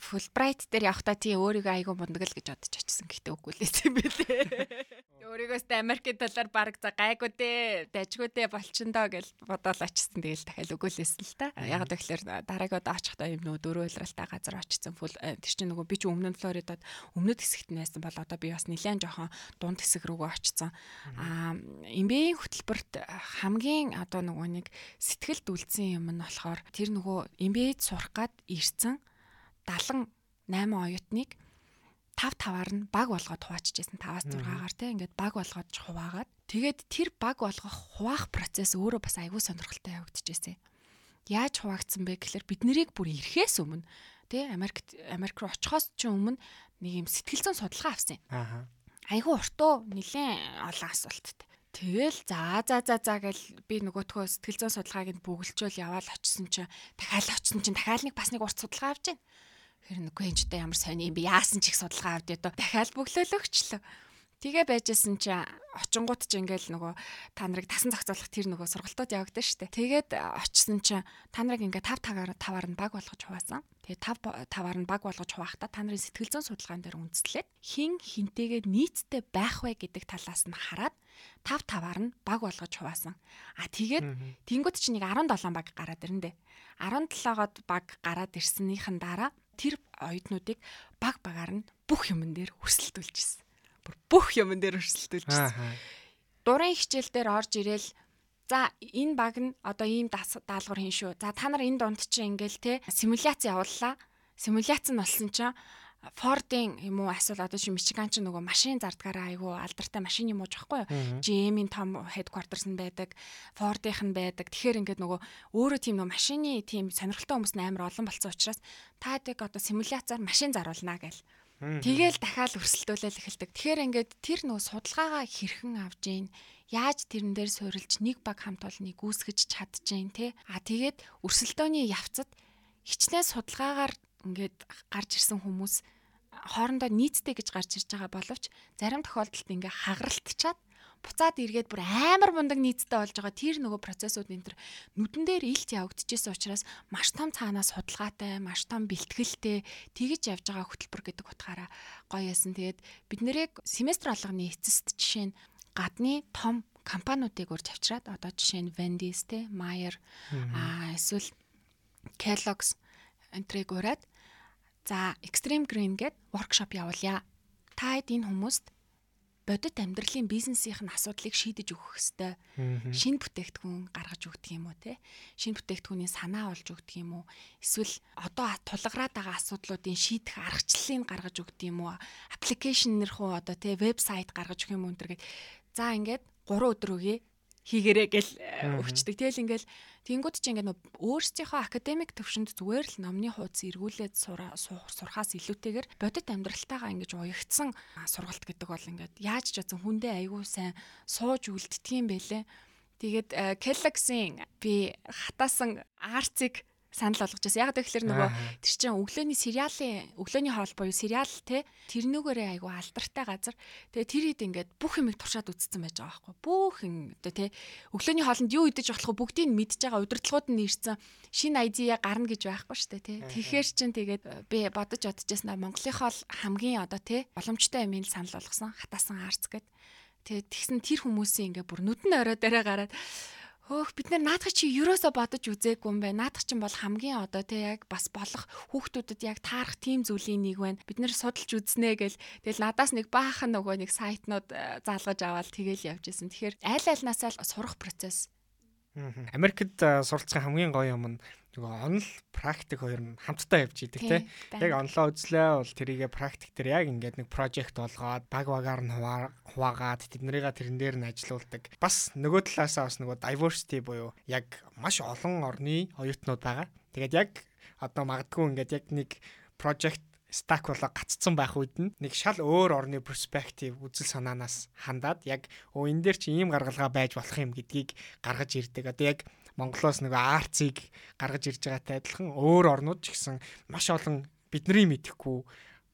Fulbright дээр явахдаа тий өөрийгөө айгүй мундаг л гэж бодож очсон. Гэхдээ үгүй л эсэм бэлээ. Өөрийгөөс Америкийн доллар баг за гайгүй дээ, дажгүй дээ болчихно гэж бодоод очсон. Тэгэл дахиад үгүй л эсэн л та. Яг тэгэхээр дараагийн удаа очихдаа юм нөө дөрөв илралтай газар очсон. Тэр чинь нөгөө би ч өмнө нь Флоридад өмнөд хэсэгт байсан бол одоо би бас нэлээд жоохон дунд хэсэг рүүгээ очсон. Аа эмбийн хөтөлбөрт хамгийн одоо нөгөө нэг сэтгэлд үлдсэн юм нь болохоор тэр нөгөө эмбид сурах гад ирсэн 78 оюутныг 5 таваар нь баг болгоод хуваачижсэн 5-аас 6-аар те ингээд баг болгоод хуваагаад тэгээд тэр баг болгох хуваах процесс өөрөө бас айгүй сонирхолтой явагдчихжээ. Яаж хуваагдсан бэ гэхээр бид нарыг бүр ирэхээс өмнө те Америк Америк руу очихоос ч өмнө нэг юм сэтгэл зүйн судалгаа авсан юм. Аа. Айгүй уртуу нэлээд олон асуулттай. Тэгэл за за за за гэл би нөгөөтгөө сэтгэл зүйн судалгааг нь бүгэлжүүл яваал очисон чинь дахиад очисон чинь дахиад нэг бас нэг урт судалгаа авч байна. Тэр нүггүй энэ ч одоо ямар сони юм би яасан ч их судалгаа авд ядаа. Дахиад бөглөөлөгчлөө. Тэгээ байжсэн чи очингууд ч ингээл нөгөө та нарыг тасан зохицуулах тэр нөгөө сургалтууд явагдсан шүү дээ. Тэгээд очисон чи та нарыг ингээ 5 таваар таваар нь баг болгож хуваасан. Тэгээ 5 таваар нь баг болгож хуваахта та нарын сэтгэл зүйн судалгаан дээр үндэслээд хин хинтэйгээ нийцтэй байх вэ гэдэг талаас нь хараад 5 таваар нь баг болгож хуваасан. А тэгээд тэнгууд чи нэг 17 баг гараад ирнэ дээ. 17-оод баг гараад ирснийхэн дараа тэр оюутнуудыг баг багаар нь бүх юмн дээр өрсөлдүүлжсэн. Бүр бүх юмн дээр өрсөлдүүлжсэн. Дурын хичээл дээр орж ирээл За энэ баг нь одоо ийм даалгавар хийн шүү. За та нар энэ дунд чинь ингээл те симуляц явууллаа. Симуляц нь болсон чинь Фордын юм уу асуул одоо чи Мичиган ч нөгөө машин зардгаараа айгүй алдартай машин юм уу жоохгүй юу? GM-ийн том headquarters нь байдаг, Ford-ийнх нь байдаг. Тэгэхээр ингээд нөгөө өөрөө тийм нөгөө машины тийм сонирхолтой хүмүүс нь амар олон болсон учраас та яг одоо симуляцаар машин заруулнаа гэл. Тэгэл дахиад өрсөлдүүлэл эхэлдэг. Тэгэхээр ингээд тэр нөгөө судалгаагаа хэрхэн авж ийн яаж тэрэн дээр суурилж нэг баг хамт олныг үүсгэж чадчихээн те. А тэгээд өрсөлдөөний явцад хичнээн судалгаагаар ингээд гарч ирсэн хүмүүс хоорондоо нийцтэй гэж гарч ирж байгаа боловч зарим тохиолдолд ингээ хагаралтчаад буцаад эргээд бүр амар мундаг нийцтэй болж байгаа тэр нөгөө процессууд энэ төр нүдэн дээр илт явагдчихсэн учраас маш том цаанаас судалгаатай, маш том бэлтгэлтэй тэгж явж байгаа хөтөлбөр гэдэг утгаараа гоё яасан. Тэгээд бид нэрийг семестр болгоны эцэст жишээ нь гадны том компаниудыг урьж авчираад одоо жишээ нь Wendy's те, Meijer аа эсвэл Kellogg's энтрийг ураад За Extreme Green гээд workshop явуулъя. Та хэд энэ хүмүүст бодит амьдралын бизнесийн асуудлыг шийдэж өгөх хэвээр шин бүтээгдэхүүн гаргаж өгдөг юм уу те? Шин бүтээгдэхүүний санаа олж өгдөг юм уу? Эсвэл одоо тулгараад байгаа асуудлуудын шийдэх аргачлалыг гаргаж өгдөг юм уу? Аппликейшн нэр хуу одоо те вебсайт гаргаж өгөх юм уу энэ за ингээд 3 өдөр өгье хийгэрээ гэл өгчдөг. Тэгэл ингээл тэнгууд чи ингээ нөө өөрсдийнхөө академик төвшөнд зүгээр л номны хуудас эргүүлээд сурахаас илүүтэйгээр бодит амьдралтайгаа ингэж уягдсан сургалт гэдэг бол ингээд яаж ч бодсон хүндээ айгүй сайн сууж үлддэг юм бэлээ. Тэгээд Kellogg's-ийн би хатаасан арцыг санал болгож байсан. Яг тэгэхээр нөгөө тэр чинь өглөөний сериалын өглөөний хоол буюу сериал те тэрнүүгээрээ айгу алдартай газар. Тэгээ тэр хэд ингээд бүх юмыг туршаад үзсэн байж байгаа байхгүй. Бүх юм одоо те өглөөний хоолнд юу идэж болох вэ бүгдийг нь мэдж байгаа удирдлагууд нь ирсэн шинэ айдиа гарна гэж байхгүй шүү дээ те. Тэгэхээр чин тэгээд би бодож бодож яснаа Монголын хоол хамгийн одоо те боломжтой юм ин санал болгосон хатаасан арц гэд. Тэгээд тэгсэн тэр хүмүүсийн ингээ бүр нүдэн орой дээрээ гараад Хөөх бид нар наадах чи ерөөсө бодож үзээгүй юм байна. Наадах чинь бол хамгийн одоо те яг бас болох хүүхдүүдэд яг таарах тийм зүйлийн нэг байна. Бид нэр судалж үзнэ гэл тэгэл надаас нэг баахан нөгөө нэг сайтнууд э, заалгаж аваад тэгэл явж исэн. Тэгэхээр аль альнаасаа л сурах процесс. Америкт э, суралцсан хамгийн гоё юм нь нөгөө онл практик хоёр нь хамтдаа явж идэг те. Яг онлоо үзлээ бол тэрийгэ практик дээр яг ингээд нэг прожект болгоод баг багаар нь хуваагаад тэднэрийгээ тэрэн дээр нь ажилуулдаг. Бас нөгөө талаасаа бас нөгөө diversity буюу яг маш олон орны оюутнууд байгаа. Тэгээд яг одоо магадгүй ингээд яг нэг project стак болоо гаццсан байх үед нь нэг шал өөр орны перспектив үзэл санаанаас хандаад яг өө энэ дээр чи ийм гаргалгаа байж болох юм гэдгийг гаргаж ирдэг. Одоо яг Монголоос нөгөө арцыг гаргаж ирж байгаатай адилхан өөр орнууд ч гэсэн маш олон бидний мэдхгүй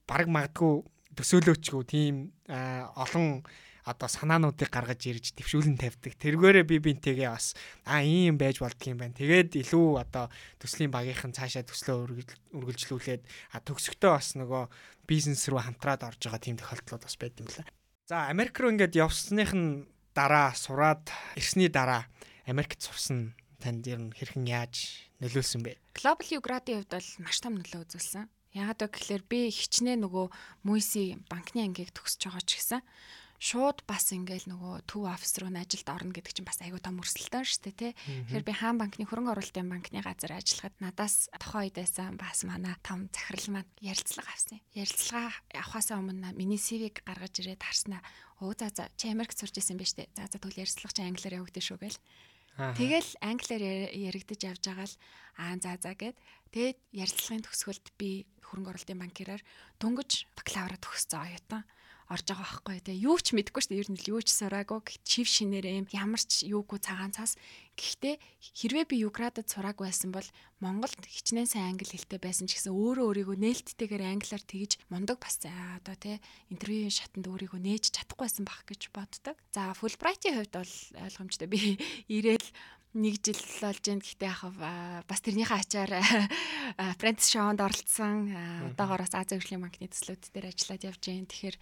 бараг магадгүй төсөөлөөчгүй тийм олон одоо санаануудыг гаргаж ирж төвшүүлэн тавьдаг. Тэргээрээ би бинтэйгээ бас аа ийм байж болдго юм байна. Тэгээд илүү одоо төслийн багийнхан цаашаа төслөө үргэлжлүүлээд а төгсөхдөө бас нөгөө бизнес рүү хамтраад орж байгаа тийм тохиолдлууд бас байд юм лээ. За Америк руу ингээд явсных нь дараа сураад ирсний дараа Америкт сурсан танд ер нь хэрхэн яаж нөлөөлсөн бэ? Global U-Grad-ийн хувьд бол маш том нөлөө үзүүлсэн. Яагаад вэ гэхээр би хичнээн нөгөө Мүйси банкны ангийг төгсөж байгаа ч гэсэн шууд бас ингээл нөгөө төв офис руу н ажилд орно гэдэг чинь бас айгүй том өрсөлдөөн шүү дээ тий. Тэгэхээр би хаан банкны хөрөнгө оруулалтын банкны газар ажиллахад надаас үед байсан бас манай том захирал маань ярилцлага авсан. Ярилцлага авахаасаа өмнө миний CV-г гаргаж ирээд харснаа өө за за чи Америкт сурч исэн биз дээ. За за тэгвэл ярилцлага чи англиар явагдаж шүү гээл. Тэгэл англиар яригдаж явж байгаа л аа за за гэд. Тэгээд ярилцлагын төгсгөлд би хөрөнгө оруулалтын банкираар дөнгөж бакалавра төгссөн оюутан орж байгаа байхгүй тий юу ч мэдэхгүй шүү дээ. Ер нь юу ч сураагүй. Чив шинээрээ юм. Ямар ч юугүй цагаан цаас. Гэхдээ хэрвээ би юградад сураагүй байсан бол Монголд хичнээн сайн англи хэлтэй байсан ч гэсэн өөрөө өөрийгөө нээлттэйгээр англиар тэгж мундаг бас одоо тий интервьюийн шатанд өөрийгөө нээж чадахгүй байсан байх гэж боддог. За Fulbright-ийн хувьд бол ойлгомжтой. Би ирээл нэг жил болж байна. Гэхдээ яг бас тэрнийхээ ачаар Apprentice Show-нд оролцсон. Одоогоороос Азийн хөгжлийн банкны төслүүд дээр ажиллаад явж байна. Тэгэхээр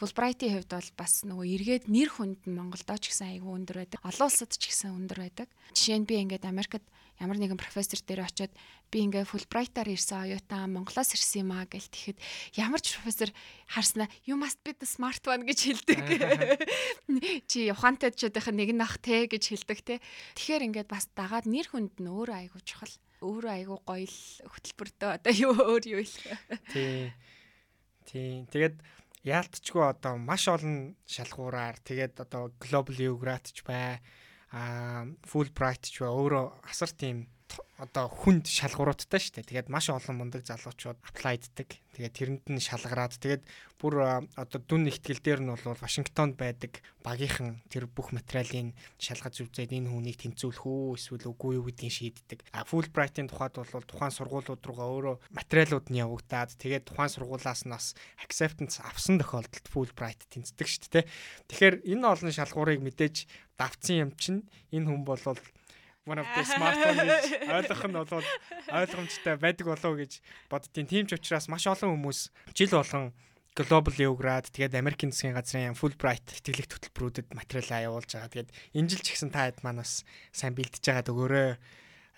Fulbright-ийн хувьд бол бас нөгөө эргээд нэр хүнд нь Монголдоо ч гэсэн айгүй өндөр байдаг. Олон улсад ч гэсэн өндөр байдаг. Жишээ нь би ингээд Америкт ямар нэгэн профессор дээр очиод би ингээ Fulbright-аар ирсэн оюутан Монголоос ирсэн юм аа гэл тэгэхэд ямар ч профессор харснаа you must be the smart one гэж хэлдэг. Чи ухаантай чадах нэг нах те гэж хэлдэг те. Тэгэхээр ингээд бас дагаад нэр хүнд нь өөрөө айгуу чухал. Өөрөө айгуу гоё л хөтөлбөртөө одоо юу өөр юу хэлэх. Тий. Тий. Тэгээд яалтчгүй одоо маш олон шалгуураар тэгээд одоо Global Geographic ч бай а Fulbright ч ба өөрөө асар тийм одоо хүнд шалгууруудтай шүү дээ. Тэгээд маш олон мундаг залуучууд аплайддаг. Тэгээд тэрэнд нь шалгараад тэгээд бүр одоо дүн ихтгэл дээр нь бол Вашингтонд байдаг багийнхан тэр бүх материалын шалгаж үзээд энэ хүнийг тэнцвүүлэх үү эсвэл үгүй юу гэдгийг шийддэг. А Fulbright-ийн тухайд бол тухайн сургуулиуд руугаа өөрөө материалууд нь явагдаад тэгээд тухайн сургуулаас нь бас acceptance авсан тохиолдолд Fulbright тэнцдэг шүү дээ. Тэгэхээр энэ олон шалгуурыг мэдээж давцсан юм чинь энэ хүн бол one of the smartphone ойлгох нь бол ойлгомжтой байдаг болов гэж боддtiin. Тийм ч учраас маш олон хүмүүс жил болгон Global Geograd тэгээд Америкийн засгийн газрын Fulbright тэтгэлэг хөтөлбөрүүдэд материалаа явуулж байгаа. Тэгээд энэ жил ч гэсэн та хэд маань бас сайн бэлдэж байгаа дөгөөрөө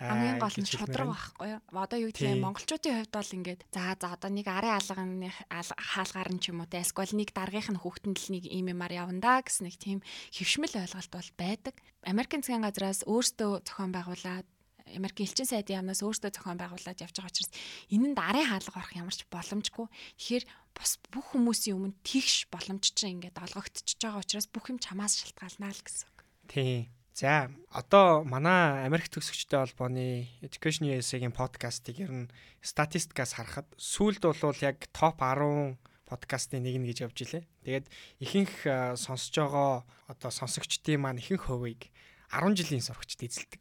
хамгийн гол нь шудраг байхгүй юу? Одоо юу гэдэг нь монголчуудын хувьд бол ингээд за за одоо нэг арын алганы хаалгаар нь ч юм уу те эсвэл нэг даргийнх нь хүүхдэнд л нэг ийм юмар явандаа гэсэн нэг тийм хөвшмөл ойлголт бол байдаг. Америкийн засгийн газраас өөрсдөө зохион байгуулад Америкийн элчин сайдын яамнаас өөрсдөө зохион байгуулад явж байгаа учраас энэнд арын хаалга орох ямар ч боломжгүй. Тэгэхээр бас бүх хүмүүсийн өмнө тэгш боломж чинь ингээд олгогдчихж байгаа учраас бүх юм чамаас шалтгаалнаа л гэсэн. Тийм. За одоо манай Америк төгсөгчтэй холбооны Education USA-гийн подкастыг ер нь статистикаас харахад сүүлд бол яг топ 10 подкастын нэг нь гэж явж илээ. Тэгээд ихэнх сонсож байгаа одоо сонсогчдын маань ихэнх хувийг 10 жилийн сурагчд эзэлдэг.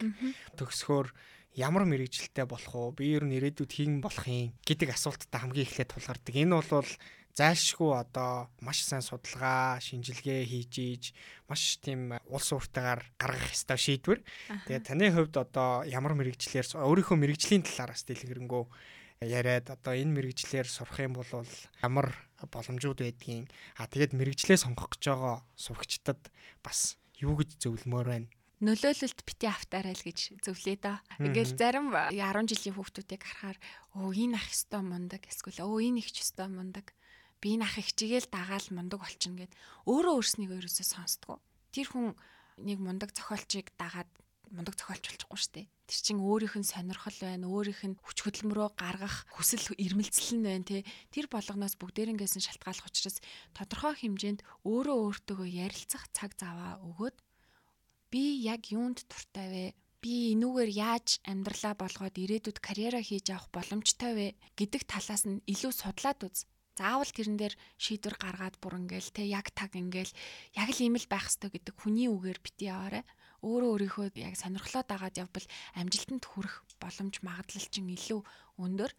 Төгсөхөөр ямар мэрэгжилтэй болох уу? Би ер нь ирээдүйд хийгэн болох юм гэдэг асуулттай хамгийн эхлээд тулгардаг. Энэ бол зайлшгүй одоо маш сайн судалгаа, шинжилгээ хийж ийж маш тийм улс ууртайгаар гаргах ёстой шийдвэр. Тэгээд таны хувьд одоо ямар мэрэгчлэр өөрийнхөө мэрэгжлийн талаараас дэлгэрэнгүй яриад одоо энэ мэрэгчлэр сурах юм бол ямар боломжууд байдгийг а тэгээд мэрэгчлээ сонгох гэж байгаа сурагчдад бас юу гэж зөвлөмөр байна нөлөөлөлт бити автаарай л гэж зөвлөө доо. Ингээл зарим 10 жилийн хүүхдүүдийг харахаар өө энэ ах ёстой мундаг эсвэл өө энэ их ч ёстой мундаг би энэ ах ихчигээл дагаал мундаг болчихно гэд өөрөө өөрснийг өөрөөсөө сонсдгоо. Тэр хүн нэг мундаг зохиолчийг дагаад мундаг зохиолч болчихгүй дээ. Тэр чин өөрийнх нь сонирхол байна, өөрийнх нь хүч хөдөлмөрөө гаргах хүсэл эрмэлзэл нь байна те. Тэр болгоноос бүгдээрнгээс нь шалтгааллах учраас тодорхой хэмжээнд өөрөө өөртөөгөө ярилцах цаг заваа өгөөд би яг юунд туртай вэ? Би энүүгээр яаж амьдралаа болгоод ирээдүйд карьераа хийж авах боломжтой вэ гэдэг талаас нь илүү судлаад үз заавал тэрэн дээр шийдвэр гаргаад бүр ингээл те яг таг ингээл яг л ийм л байх ёстой гэдэг хүний үгээр бити яваарэ. Өөрөө өөрийнхөө яг сонирхлоо дагаад явбал амжилтанд хүрэх боломж магадлал чинь илүү өндөр.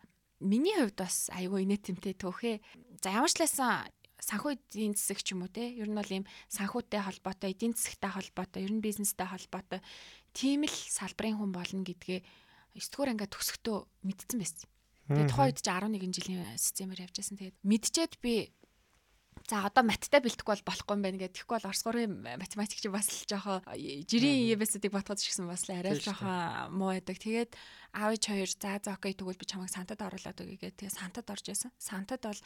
Миний хувьд бас айгүй инээдэмтэй төөхөө. За ямар ч лайсан санхүү эдийн засаг ч юм уу те ер нь бол ийм санхүүтэй холбоотой эдийн засагтай холбоотой ер нь бизнестэй холбоотой тийм л салбарын хүн болно гэдгээ 9 дугаар ангиа төгсөхдөө мэдсэн байсан. Тэгээд тухайн үед чи 11 жилийн системээр явж байсан. Тэгээд мэдчихэд би За одоо маттай бэлтгэхгүй бол болохгүй юм байна гэх. Тэгэхгүй бол орос гурын математикч бас л жоохоо жирийн EBS-ийг батгаж ирсэн бас л арай л жоохоо муу байдаг. Тэгээд аав ич хоёр за за окей тэгвэл би чамайг сантад оруулаад өгье гэх. Тэгээд сантад орж исэн. Сантад бол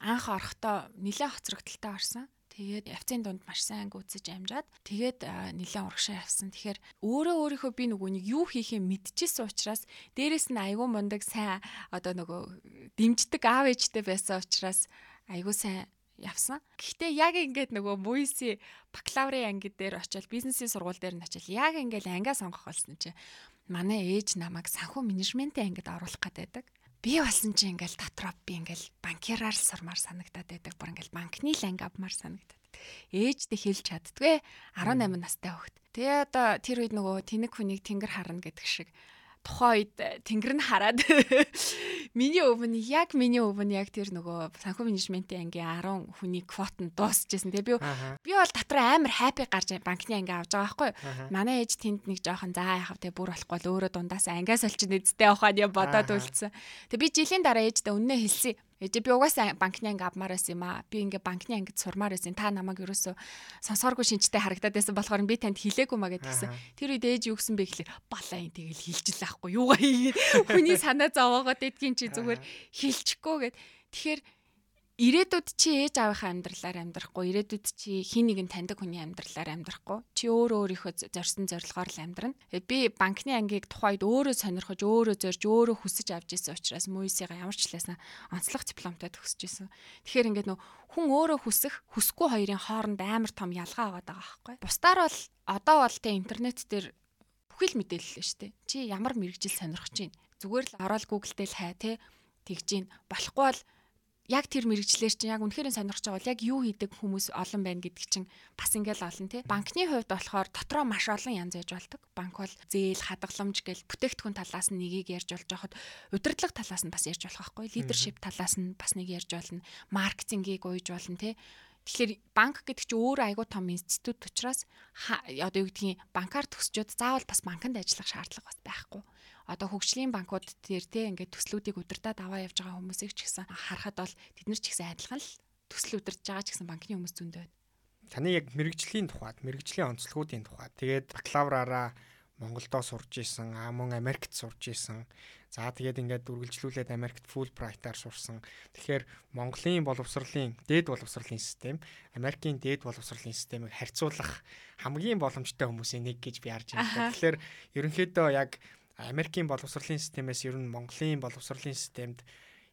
анх орохдоо нэлээд хоцрогдолтой орсон. Тэгээд явцын дунд маш сайн гүйцэж амжаад тэгээд нэлээд урагшаа явсан. Тэгэхээр өөрөө өөрийнхөө би нөгөө нэг юу хийхээ мэдчихсэн учраас дээрэс нь айгүй мундаг сайн одоо нөгөө дэмждэг аав ээжтэй байсан учраас айгүй сайн явсан. Гэхдээ яг ингээд нөгөө Муиси бакалаврын анги дээр очиод бизнесийн сургууль дээр нь очиод яг ингээд ангиа сонгох болсон чи манай ээж намайг санхүү менежментийн ангид оруулах гэдэг би болсон чи ингээл дотроо би ингээл банкираар сурмаар санагдаад байдаг. Бүр ингээл банкны л анги авмаар санагдаад. Ээждээ хэлж чаддгүй 18 настай хөхт. Тэгээ одоо тэр үед нөгөө тэнэг хүнийг тэнгэр харна гэдэг шиг тухайн үед тэнгэр нь хараад миний өвн яг миний өвн яг тэр нөгөө санхүү менежментийн ангийн 10 хүний квот нь дуусчихсан. Тэгээ би би бол дотор амар хайпи гарч банкны анги авч байгаа байхгүй. Манай ээж тэнд нэг жоохон заа яхав тэгээ бүр болохгүй л өөрөө дундаас ангиас олчих нэзтэй явахад я бодоод үлдсэн. Тэгээ би жилийн дараа ээжтэй үннээ хэлсэн Ээж би угаасаа банкны анги авмаар байсан юм аа. Би ингээ банкны ангид сурмаар байсан. Та намайг ерөөсө сонсооргүй шинжтэй харагдаад байсан болохоор би танд хэлээгүй маа гэдгийгсэн. Тэр үед ээж юу гэсэн бэ гэхлээр балаа ин тэгэл хэлжил аахгүй юугаа хийгээд хүний санаа зовоогоод идгийн чи зүгээр хэлчихгүй гэд. Тэгэхээр ирээдүйд чи ээж аавынхаа амьдралаар амьдрахгүй ирээдүйд чи хин нэгэн таньдаг хүний амьдралаар амьдрахгүй. Чи өөрөө өөрийнхөө зорьсон зорилгоор л амьдрна. Би банкны ангийг тухайд өөрөө сонирхож өөрөө зорж өөрөө хүсэж авч исэн учраас мөйсига ямар ч лээсэн онцлог дипломтой төгсөж исэн тэгэхээр ингээд нөө хүн өөрөө хүсэх хүсэхгүй хоёрын хооронд амар том ялгаа байгаа байхгүй. Бусдаар бол одоо бол тэ интернет дээр бүхэл мэдээлэл л шүү дээ чи ямар мэрэгжил сонирхож байна зүгээр л ороод гуглд дээр хай тэ тэгж гин. Болохгүй бол яг тэр мэрэгчлэр чинь яг үнэхээр сонирхож байгаа бол яг юу хийдэг хүмүүс олон байна гэдэг чинь бас ингээл олон тий. Банкны хувьд болохоор дотроо маш олон янз яж болдог. Банк бол зээл, хадгаламж гэл бүтээгдэхүүн талаас нь нэгийг ярьж болж байхад удирдлага талаас нь бас ярьж болох байхгүй. Лидершип талаас нь бас нэг ярьж болно. Маркетингийг уйж болно тий. Тэгэхээр банк гэдэг чинь өөр айгуу том институт учраас одоо юу гэдгийг банкар төгсчөөд заавал бас банкнд ажиллах шаардлага бас байхгүй одоо хөгжлийн банкуд дээр те ингээд төслүүдийг удирдах аваа явж байгаа хүмүүсийг ч гэсэн харахад бол тэд нар ч гэсэн адилхан л төсөл удирдах байгаа ч гэсэн банкны хүмүүс зөндөө байна. Таны яг мэрэгжлийн тухайд, мэрэгжлийн онцлогуудын тухайд тэгээд бакалавраараа Монголдоо сурж исэн, мөн Америкт сурж исэн. За тэгээд ингээд үргэлжлүүлээд Америкт Fulbright-аар сурсан. Тэгэхээр Монголын боловсролын дээд боловсролын систем, Америкийн дээд боловсролын системийг харьцуулах хамгийн боломжтой хүмүүсийн нэг гэж би харж байна. Тэгэхээр ерөнхийдөө яг Америкийн боловсролын системээс ер нь Монголын боловсролын системд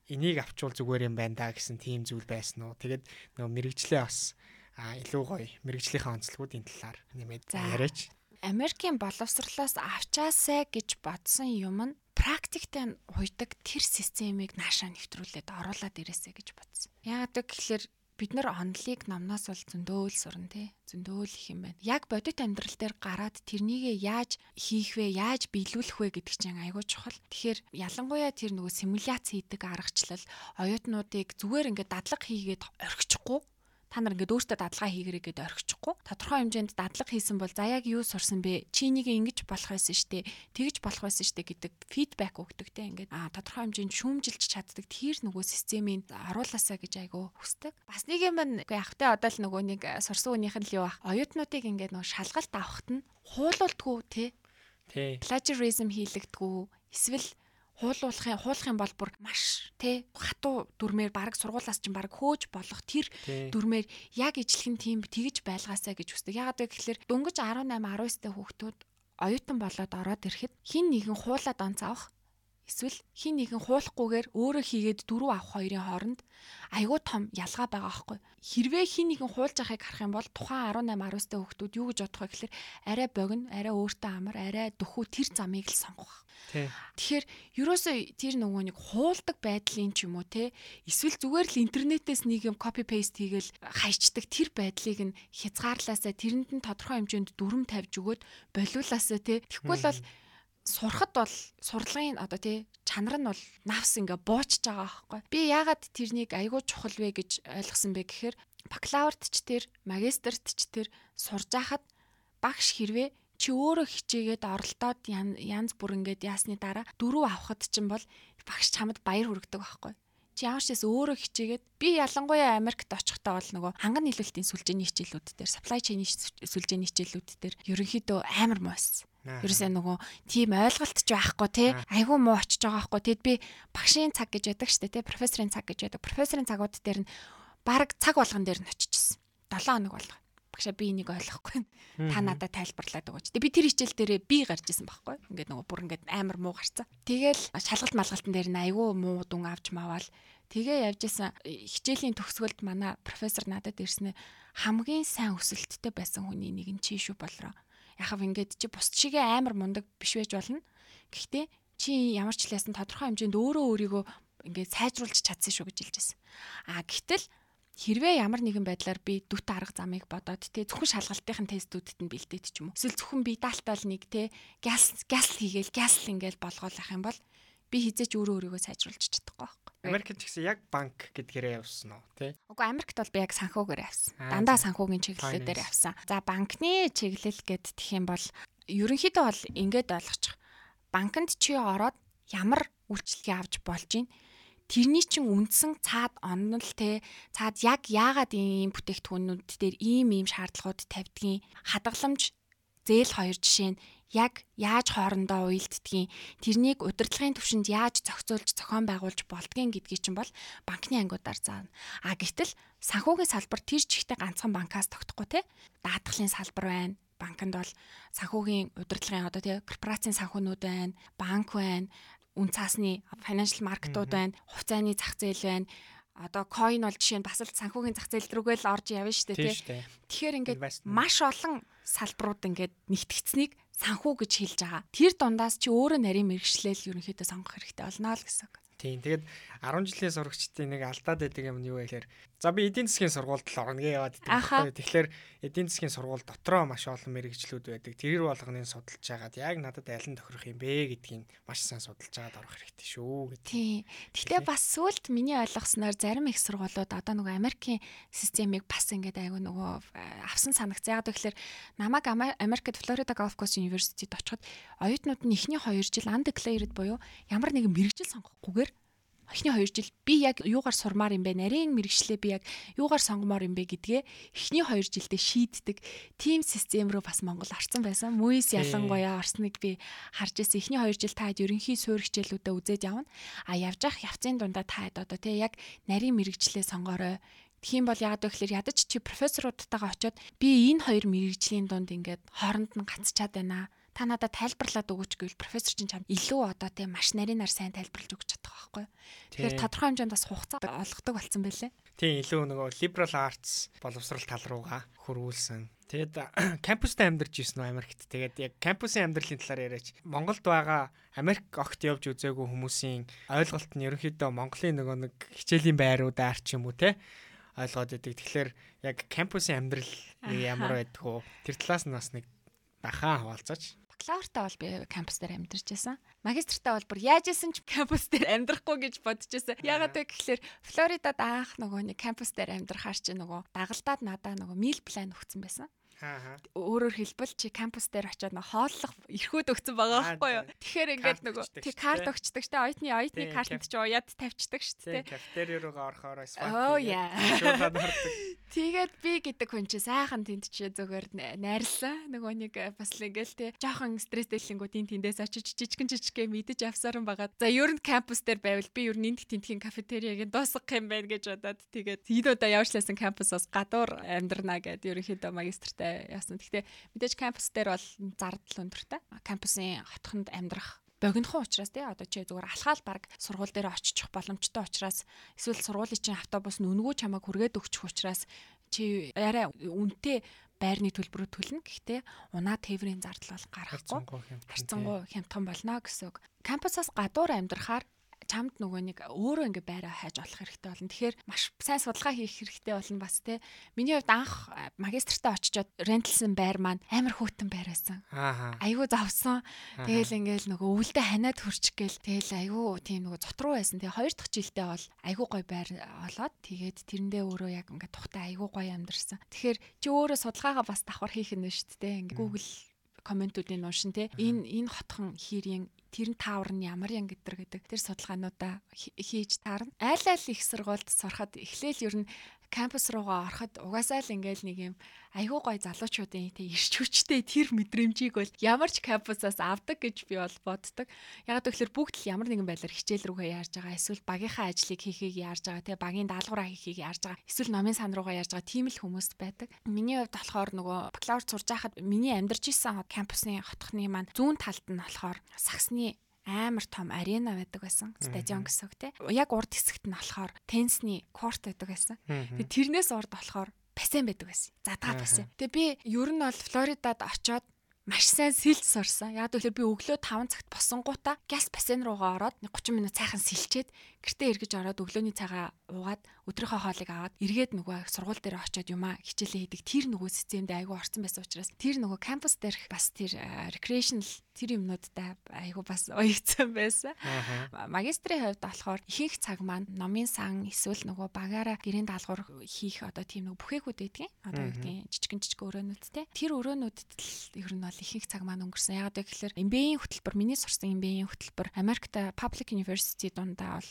энийг авчвал зүгээр юм байна да гэсэн тийм зүйл байсан уу. Тэгээд нөгөө мэрэгчлээ бас илүү гоё мэрэгжлийнхаа онцлогуудын талаар нэмээд яриач. Америкийн боловсрлоос авчаасаа гэж бодсон юм нь практиктэй уйдаг тэр системийг наашаа нэвтрүүлээд оруулаад ирээсэй гэж бодсон. Яагаад гэвэл бид нар онлыг номноос бол зөндөөл сурна тий зөндөөл их юм байна. Яг бодит амьдрал дээр гараад тэрнийгээ яаж хийх вэ, яаж биелүүлэх вэ гэдэг чинь айгүй чухал. Тэгэхээр ялангуяа тэр нөгөө симуляц хийдэг аргачлал оюутнуудыг зүгээр ингээд дадлаг хийгээд орхичихгүй та нар ингээд өөртөө дадлага хийгэрэй гэдээ орхичихгүй. Тодорхой хэмжээнд дадлага хийсэн бол за яг юу сурсан бэ? Чи энийг ингэж болох байсан штэ. Тэгж болох байсан штэ гэдэг фидбек өгдөг те ингээд а тодорхой хэмжээнд шүүмжилж чаддаг тэр нөгөө системийг оруулаасаа гэж айгу хүсдэг. Бас нэг юм үгүй явахтай одоо л нөгөө нэг сурсан хүнийх нь л юу ах. Оюутнуудыг ингээд нөгөө шалгалт авахт нь хуулуулдгүү те. Тий. Plagiarism хийлэгдгүү. Эсвэл хуулуулахын хуулахын бол бүр маш тий хатуу дүрмээр баг сургуулаас чинь баг хөөж болох тэр дүрмээр яг ижлэх нь тийм тэгж байлгаасаа гэж хүсдэг. Ягаад гэвэл дөнгөж 18 19 та хүүхдүүд оюутан болоод ороод ирэхэд хин нэгэн хуулаад онц авах эсвэл хин нэгэн хуулахгүйгээр өөрөө хийгээд дөрөв авах хоёрын хооронд айгүй том ялгаа байгаа байхгүй. Хэрвээ хин нэгэн хуулж ахыг харах юм бол тухайн 18 19 та хүүхдүүд юу гэж бодох вэ гэхээр арай богино, арай өөртөө амар, арай дөхүү тэр замыг л сонгох Тэгэхээр ерөөсөө тэр нөгөө нэг хуулдаг байдлын ч юм уу те эсвэл зүгээр л интернетээс нэг юм копи пейст хийгээл хайчдаг тэр байдлыг нь хязгаарлаасаа тэрэнд нь тодорхой хэмжээнд дүрм тавьж өгөөд болиулаасаа те тэгвэл бол сурахад бол сурлагын одоо тий чанар нь бол навс ингээ буучж байгаа байхгүй. Би яагаад тэрнийг айгүй чухал вэ гэж ойлгосон бэ гэхээр бакалаврт ч тэр магистрт ч тэр сурж байхад багш хэрвээ чи өөрөө хичээгээд оролдоод янз бүр ингээд яасны дараа дөрөв авахд чинь бол багш чамд баяр хүргэдэг байхгүй чи ямар ч гэсэн өөрөө хичээгээд би ялангуяа Америкт очихдоо бол нөгөө ханган нийлүүлэлтийн сүлжээний хичээлүүд дээр supply chain сүлжээний хичээлүүд дээр ерөнхийдөө амар муу байсан. Ерөөсөө нөгөө тийм ойлголт ч байхгүй тий. Айгүй муу очиж байгаа байхгүй. Тэгэд би багшийн цаг гэж яддаг штэ тий. Профессорын цаг гэж яддаг. Профессорын цагууд дээр нь баг цаг болгон дээр нь очижсэн. 7 хоног болго багшаа би энийг ойлгохгүй. Та надад тайлбарлаад өгөөч. Тэгээ би тэр хичээл дээрээ би гарч исэн байхгүй. Ингээд нөгөө бүр ингээд амар муу гарцсан. Тэгэл шалгалт малгалтын дээр нь айгүй муу дүн авч маваал. Тэгээ явж исэн хичээлийн төгсгөлд манай профессор надад ирснээр хамгийн сайн өсөлттэй байсан хүний нэг нь чи шүү болроо. Яхав ингээд чи бус чигээ амар мундаг биш байж болно. Гэхдээ чи ямар ч хэлсэн тодорхой хэмжээнд өөрөө өөрийгөө ингээд сайжруулж чадсан шүү гэж хэлж байсан. А гэтэл хэрвээ ямар нэгэн байдлаар би дүт арга замыг бодоод те зөвхөн шалгалтын тестүүдэд нь бэлдээд ч юм уу эсвэл зөвхөн би даалтаал нэг те газ газ хийгээл газ ингээл болгоолах юм бол би хизээч өөрөө өөрийгөө сайжруулж чадахгүй байхгүй. Америкт ч гэсэн яг банк гэдгээрээ явсан уу тий? Угүй Америкт бол би яг санхүүгээр явсан. Дандаа санхүүгийн чиглэлээр явсан. За банкны чиглэл гэд тэх юм бол ерөнхийдөө бол ингээд ойлгочих. Банкнд чи ороод ямар үйлчлэгээ авч болж гин тэрний чин үндсэн цаад онол те цаад яг яагаад ийм бүтээгдэхүүнүүд дээр ийм ийм шаардлагууд тавьдгийг хадгаламж зээл хоёр жишээ нь яг яаж хоорондоо уялддгийг тэрнийг удирдлагын төвшөнд яаж зохицуулж зохион байгуулж болдгийг гэдгийг чинь бол банкны ангиудаар заана. А гэтэл санхүүгийн салбар тэр чигтээ ганцхан банкаас тогтохгүй те даатгалын салбар байна банкнд бол санхүүгийн удирдлагын одоо тий корпорацийн санхүүнүүд байна, банк байна, үн цаасны financial market-ууд байна, хувьцааны зах зээл байна. Одоо coin бол жишээ нь бас л санхүүгийн зах зээл рүүгээ л орж явна шүү дээ тий. Тэгэхээр ингээд маш олон салбарууд ингээд нэгтгэцнийг санхүү гэж хэлж байгаа. Тэр дундаас чи өөрөө нарийн мэрэгчлэл ерөнхийдөө сонгох хэрэгтэй болно л гэсэн. Тийм. Тэгээд 10 жилийн сурагчдын нэг алдаад байдаг юм нь юу вэ гэхээр за би эдийн засгийн сургуульд л орно гэж яваад байдаг. Тэгэхээр эдийн засгийн сургууль дотроо маш олон мэрэгчлүүд байдаг. Тэр болгоныг судалж байгаад яг надад аль нь тохирох юм бэ гэдгийг маш сайн судалж байгаад орох хэрэгтэй шүү гэдэг. Тийм. Гэхдээ бас сүулт миний ойлгосноор зарим их сургуулиуд одоо нөгөө Америкийн системийг бас ингээд айгүй нөгөө э, авсан санагцсан. Яг тэгэхээр намайг Америкт Florida Gulf Coast University-д очиход оюутнууд нь эхний 2 жил undeclared буюу ямар нэгэн мэрэгжил сонгохгүйгээр эхний 2 жил би яг юугаар сурмаар юм бэ? Нарийн мэрэгчлээ би яг юугаар сонгомоор юм бэ гэдгээ эхний 2 жилдээ шийддэг тим систем рүү бас Монгол орсон байсан. Мүйс ялангуяа орсныг би харж ирсэн. Эхний 2 жил таад ерөнхий суурь хичээлүүдэд үзээд явна. А явж явах явцын дундаа таад одоо тий яг нарийн мэрэгчлээ сонгоорой Тхиим бол яагаад вэ гэхээр ядаж чи профессорудтайгаа очиод би энэ хоёр мэрэгжлийн дунд ингээд хооронд нь ганцчаад байна та надад тайлбарлаад өгөөч гэвэл профессор чинь чам илүү одоо тийм маш нарийнаар сайн тайлбарлаж өгч чадах байхгүй. Тэгэхээр тодорхой хэмжээнд бас хугацаа олгодог болсон байлээ. Тийм илүү нөгөө liberal arts боловсрал тал руугаа хөрвүүлсэн. Тэгээд кампустай амьдарч ирсэн үү Америкт. Тэгээд яг кампусын амьдралын талаар яриач. Монголд байгаа Америк огт явж үзээгүй хүмүүсийн ойлголт нь ерөнхийдөө Монголын нөгөө нэг хичээлийн байруудаар ч юм уу те ойлгоод идэг. Тэгэхээр яг кампусын амьдрал ямар байдг вэ? Тэр талаас нь бас нэг бахан хаваалцаач бакалавртаа бол би кампус дээр амьдарч байсан. Магистртаа бол бүр яаж исэн ч кампус дээр амьдрахгүй гэж бодож байсан. Ягаад вэ гэхээр Флоридад анх нөгөө нэг кампус дээр амьдрахаар чи нөгөө дагалдаад надаа нөгөө мил план өгсөн байсан. Өөрөөр хэлбэл чи кампус дээр очиод нөө хооллох эрхүүд өгсөн байгаа байхгүй юу? Тэгэхээр ингээд нөгөө тий карт өгчдөг штэ оюутны оюутны картанд чи уяад тавьчихдаг штэ тий. Кафетери руугаа орохоор Оо яа. Тэгээд би гэдэг хүн чи сайхан тэнд чи зүгээр найрлаа. Нөгөө нэг э, бас л ингээл тий жоохон стресстэлэнгүүдийн тэндээс очиж жижигэн жижигхэн мэдэж авсаран байгаа. За ер нь кампус дээр байвал би ер нь энд тентхийн кафетериягийн дуусгах юм байна гэж бодоод тэгээд хэд удаа явшлаасан кампусаас гадуур амьдрнаа гэд ерөнхийдөө магистртаа өндөртэй яасан. Гэхдээ мэдээж кампус дээр бол зардал өндөртэй. Кампусын хотхонд амьдрах богинохон учраас тий одоо чи зүгээр алхаал баг сургууль дээр очих боломжтой учраас эсвэл сургуулийн чинь автобус нүнгүү чамайг хүргээд өгчих учраас чи арай үнэтэй байрны төлбөрөөр төлнө. Гэхдээ унаа тээврийн зардал бол гарахгүй. Харцангуй хямдхан болно гэсэн үг. Кампусаас гадуур амьдрахаар чамд нөгөө нэг өөрөө ингээ байраа хайж олох хэрэгтэй болно. Тэгэхээр маш сайн судалгаа хийх хэрэгтэй болно бас те. Миний хувьд анх магистртаа очичоод рентлсэн байр маань амар хөтөн байр байсан. Аа. Айгуу завсан. Тэгэл ингээл нөгөө өвөлдөө ханаад хурч гээл тэгэл айгуу тийм нөгөө цотруу байсан. Тэгээ хоёр дахь жилдээ бол айгуу гой байр олоод тэгээд тэрэндээ өөрөө яг ингээ тухтай айгуу гой амьдэрсэн. Тэгэхээр чи өөрөө судалгаагаа бас давхар хийх нь шүү дээ. Ингээ Google комментуудыг уншин те энэ энэ хотхон хийрийн тэр нь таавар нь ямар ян гэдэр гэдэг тэр судалгаануудаа хийж таарна. Айл айл их сургуульд сурахад эхлээл ер нь кампус руугаа ороход угаасаа л ингээл нэг юм айгүй гой залуучуудын тий ирч хүчтэй тэр мэдрэмжийг бол ямар ч кампусаас авдаг гэж би бол боддог. Яг тэгэхээр бүгд л ямар нэгэн байдлаар хичээл рүүгээ яарж байгаа эсвэл багийнхаа ажлыг хийхийг яарж байгаа тий багийн даалгавраа хийхийг яарж байгаа эсвэл номын сан руугаа яарж байгаа тийм л хүмүүс байдаг. Миний хувьд болохоор нөгөө бакалавр сурж байхад миний амьдарч исэн кампусны хотхны маань зүүн талд нь болохоор саксны амар том арена байдаг байсан. Стадион гэсэн үг те. Яг урд хэсэгт нь болохоор теннисний корт байдаг байсан. Тэгээ тэрнээс урд болохоор бассейн байдаг байсан. Задгаа бассейн. Тэгээ би ер нь бол Флоридад очоод маш сайн сэлж сурсан. Яг тэгэхээр би өглөө 5 цагт босонгуудаа газ бассейн руугаа ороод 30 минут цайхан сэлчээд гэртээ эргэж ороод өглөөний цагаа уугаад өдрийнхөө хоолыг аваад эргээд нөгөө сургууль дээр очиод юмаа хичээлээ хийдэг тэр нөгөө системд айгүй орсон байсан учраас тэр нөгөө кампус дээрх бас тэр recreational тэр юмнуудтай айгүй бас уягдсан байсан. Магистрийн хувьд болохоор ихэнх цаг маань номын сан эсвэл нөгөө багаараа гэрийн даалгавар хийх одоо тийм нөгөө бүхээгүүд байдгийн. Одоо юу гэдгийг жижигэн жижиг өрөөнүүдтэй. Тэр өрөөнүүдэд л ер нь бол ихэнх цаг маань өнгөрсөн. Яг гэхээр MBA-ийн хөтөлбөр миний сурсан MBA-ийн хөтөлбөр Америкт Public University дундаа бол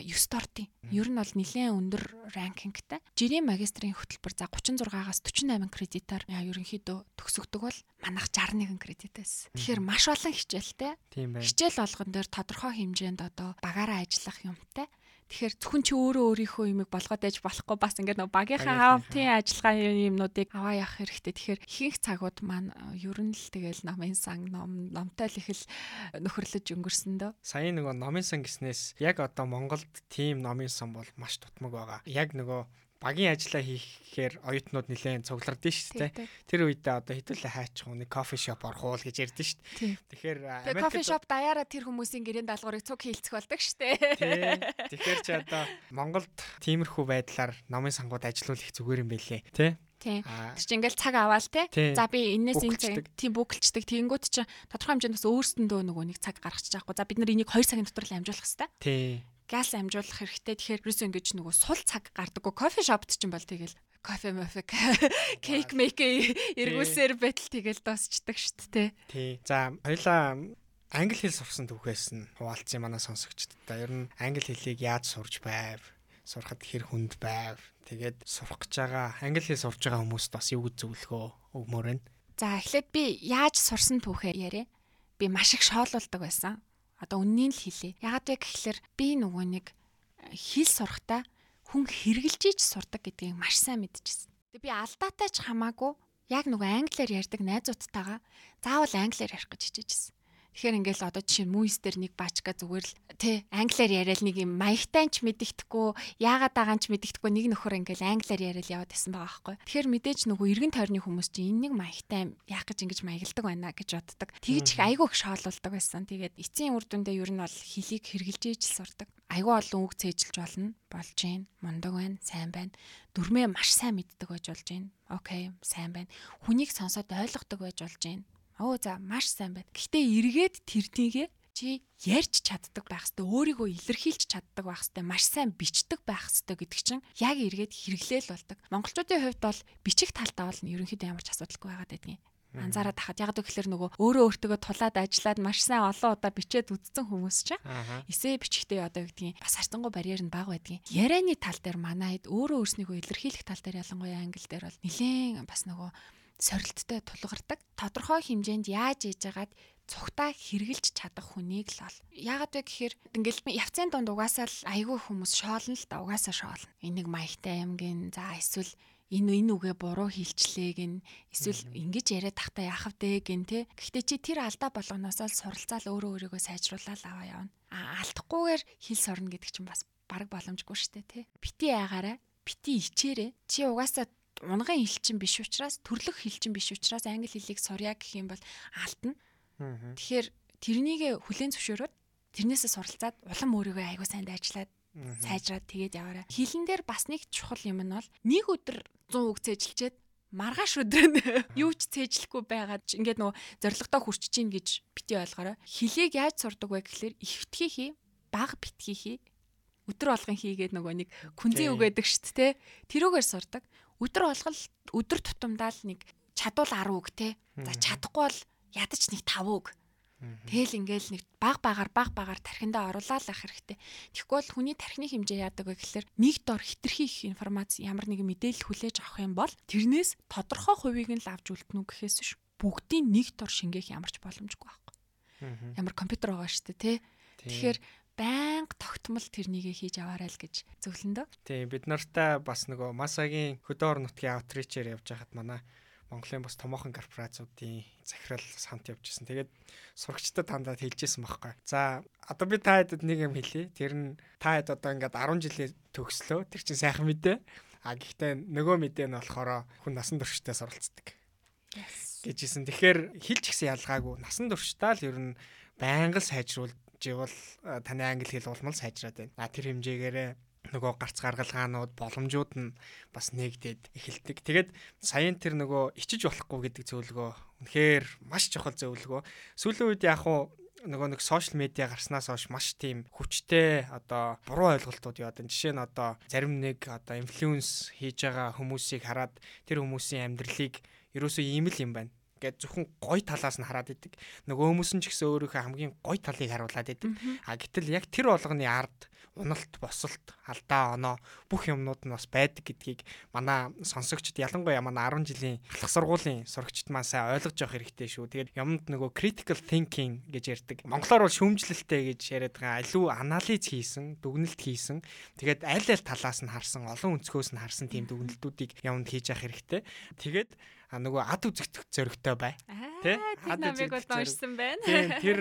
9 дортын. Ер нь бол нэлээд өндөр ранкингтай. Жирийн магистрийн хөтөлбөр за 36-аас 48 кредитаар ерөнхийдөө төгсөгдөг бол манайх 61 кредит байсан. Тэгэхээр маш олон хичээлтэй. Хичээл болгон дээр тодорхой хэмжээнд одоо багаараа ажиллах юмтай. Тэгэхээр зөвхөн чи өөрөө өөрийнхөө юмыг болгоод ээж болохгүй бас ингээд нөгөө багийнхаа хамтын ажиллагаа юмнуудыг аваа явах хэрэгтэй. Тэгэхээр ихэнх цагууд маань э, ер нь л тэгэл номын сан ном номтой л их л нөхөрлөж өнгөрсөн дөө. Сая нөгөө номын сан гэснээс яг одоо Монголд тийм номын сан бол маш тутмаг байгаа. Яг нөгөө багийн ажиллаа хийхээр оюутнууд нэлээд цуглардсан шүү дээ. Тэр үедээ одоо хэдүүлээ хайчих уу нэг кофе шоп орох уу гэж ярьдэн шүү дээ. Тэгэхээр Америкт кофе шоп даяараа тэр хүмүүсийн гэрээний даалгаврыг цуг хийлцэх болдог шүү дээ. Тэгэхээр чи одоо Монголд тиймэрхүү байдлаар номын сангууд ажиллах зүгээр юм бэлээ. Тэ? Тийм. Тэр чинь ингээл цаг аваал те. За би энэс энэ цаг тийм бүгэлчдэг. Тэнгүүд чинь тодорхой хэмжээнд бас өөрсөндөө нөгөө нэг цаг гаргачих чаахгүй. За бид нар энийг 2 цагийн дотор л амжуулах хэрэгтэй. Тийм газ амжуулах хэрэгтэй. Тэгэхээр ерөөсөө ингэж нөгөө сул цаг гардаггүй. Кофе шопт ч юм бол тэгэл кофе мофе кейк мейк эргүүлсээр байтал тэгэл дуусчдаг шүү дээ. Тий. За хоёлаа англи хэл сурсан түүхээс нь хуваалцсан манай сонсогчдод. Ер нь англи хэлийг яаж сурж байв? Сурахад хэр хүнд байв? Тэгээд сурах гэж байгаа англи хэл сурж байгаа хүмүүст бас юу гэж зөвлөгөө өгмөр вэ? За эхлээд би яаж сурсан түүхээ яриа. Би маш их шоолуулдаг байсан одоо үннийг л хэлээ. Ягаад вэ гэхэлэр би нөгөө нэг э, хэл сурахтаа хүн хэрглэж ич сурдаг гэдгийг маш сайн мэдчихсэн. Тэгээ би алдаатай ч хамаагүй яг нөгөө англиар ярьдаг найзуудтайгаа заавал англиар ярих гэж хичээжсэн. Тэгэхээр ингээл одоо жишээ нь мүйс дээр нэг баачка зүгээр л тий англиар яриад нэг юм маягтай ч мэддэхгүй яагаад байгаа ч мэддэхгүй нэг нөхөр ингээл англиар яриад яваад байсан байгаа байхгүй. Тэгэхээр мэдээж нөгөө эргэн тойрны хүмүүс чинь энэ нэг маягтай яах гэж ингэж маягладаг байна гэж боддог. Тэгж их айгүй их шоололдог байсан. Тэгээд эцсийн үр дүндээ ер нь бол хөлийг хэрглэж ижил сурдаг. Айгүй олон үг цээжилж болно. Болж гин, мундаг байна, сайн байна. Дүрмээ маш сайн мэддэг байж болж гин. Окей, сайн байна. Хүнийг сонсоод ойлгодог байж болж гин Оо за маш сайн байна. Гэхдээ эргээд тэрнийгээ чи ярьж чаддаг байх хэвээр өөрийгөө илэрхийлж чаддаг байх хэвээр маш сайн бичдэг байх хэвээр гэдэг чинь яг эргээд хэрэглээл болдог. Монголчуудын хувьд бол бичих талтаа бол ерөнхийдөө ямар ч асуудалгүй байгаад байдгийн анзаараад тахад яг гэхээр нөгөө өөрөө өөртөө тулаад ажиллаад маш сайн олон удаа бичээд үзсэн хүмүүс чинь эсээ бичгтээ одоо гэдгийг бас харцангуй барьер нь бага байдгийн ярианы тал дээр манайд өөрөө өөрснийгөө илэрхийлэх тал дээр ялангуяа англи дээр бол нэлээд бас нөгөө сорилттой тулгардаг. Тодорхой хэмжээнд яаж ээж агаад цугтаа хэрглэж чадах хүнийг л бол. Яагаад вэ гэхээр ингээл явцын донд угаасаа л айгүй хүмүүс шоолно л да угаасаа шоолно. Энийг маягтай юм гин за эсвэл энэ энэ үгээ буруу хэлчлээ гин эсвэл ингэж яриад тахта яах вэ гин те. Гэхдээ чи тэр алдаа болгоноос л суралцаал өөрөө өөрийгөө сайжруулаад аваа явна. А алдахгүйгээр хэл сорно гэдэг чинь бас бараг боломжгүй шүү дээ те. Бити яагаараа бити ичээрээ чи угаасаа унган хэлчин биш учраас төрлөх хэлчин биш учраас англи хэлийг сурья гэх юм бол алдна. Тэгэхээр тэрнийг хүлээн зөвшөөрөөд тэрнээсээ суралцаад улам өөрийгөө айгуу сайн дайжлаад сайжраад тэгээд яваарай. Хилэн дээр бас нэг чухал юм нь бол нэг өдөр 100 үг цээжилчээд маргааш өдөр нь юу ч цээжлэхгүй байгаад ингээд нөгөө зоригтой хүрч чинь гэж бити ойлгоорой. Хилийг яаж сурдаг вэ гэхэлэр ихтгий хий, баг битгий хий. Өдөр болгон хийгээд нөгөө нэг күнзийн үг гэдэг шүү дээ. Тэрүүгээр сурдаг. Өдөр болгол өдөр тутамдаа л нэг чадвал 10 үг те. За чадахгүй бол ядаж нэг 5 үг. Тэгэл ингээл нэг баг багаар баг багаар тархиндаа оруулаад ах хэрэгтэй. Тэгэхгүй бол хүний тархины хэмжээ яадаг вэ гэхэлэр нэг дор хитрхи их информац ямар нэгэн мэдээлэл хүлээж авах юм бол тэрнээс тодорхой хувийг нь л авч үлдэнэ гэхээс биш бүгдийн нэг дор шингээх ямарч боломжгүй байхгүй. Ямар компьютер байгаа шүү дээ тий. Тэгэхээр байнга тогтмол тэрнийгээ хийж аваарай л гэж зөвлөндөө. Тийм бид нартай бас нөгөө Масагийн хөдөө орон нутгийн аутричээр явж байхад манай Монголын бас томоохон корпорациудын захирал сант явжсэн. Тэгээд сурагчдад тандаад хэлжсэн байхгүй. За одоо би та хэдэд нэг юм хэлье. Тэр нь та хэд одоо ингээд 10 жилээ төгслөө. Тэр чинь сайхан мэдээ. А гэхдээ нөгөө мэдээ нь болохоор хүн насан туршидаа суралцдаг. гэжсэн. Тэгэхээр хэлж гисэн ялгаагүй насан туршдаа л ер нь байнга сайжруулж ивэл таны англи хэл улмал сайжраад байна. А тэр хэмжээгээрээ нөгөө гарц гаргалгаанууд боломжууд нь бас нэгдээд эхэлдэг. Тэгээд саяын тэр нөгөө ичиж болохгүй гэдэг зөвлөгөө үнэхээр маш чухал зөвлөгөө. Сүүлийн үед яг хуу нөгөө нэг сошиал медиа гарснаас хойш маш тийм хүчтэй одоо буруу ойлголтууд яваад байна. Жишээ нь одоо зарим нэг одоо инфлюенс хийж байгаа хүмүүсийг хараад тэр хүмүүсийн амьдралыг ерөөсөө ийм л юм байна гэд зөвхөн гой талаас нь хараад идэг. Нөгөө хүмүүс нь ч гэсэн өөрийнхөө хамгийн гой талыг харуулад идэг. А гэтэл яг тэр болгоны ард уналт, босолт, алдаа, оноо бүх юмнууд нь бас байдаг гэдгийг манай сонсогчд ялангуяа манай 10 жилийн халах сургуулийн сурагчид маань сайн ойлгож явах хэрэгтэй шүү. Тэгээд юмд нөгөө critical thinking гэж ярьдаг. Монголоор бол шүүмжлэлтэй гэж яриад байгаа. Аливаа анализ хийсэн, дүгнэлт хийсэн. Тэгээд аль аль талаас нь харсан, олон өнцгөөс нь харсан тийм дүгнэлтүүдийг юмд хийж явах хэрэгтэй. Тэгээд а нөгөө ад үзэгдэх зөрөгтэй бай. Тэ? Ад үзэгдэх бол уншсан байна. Тэр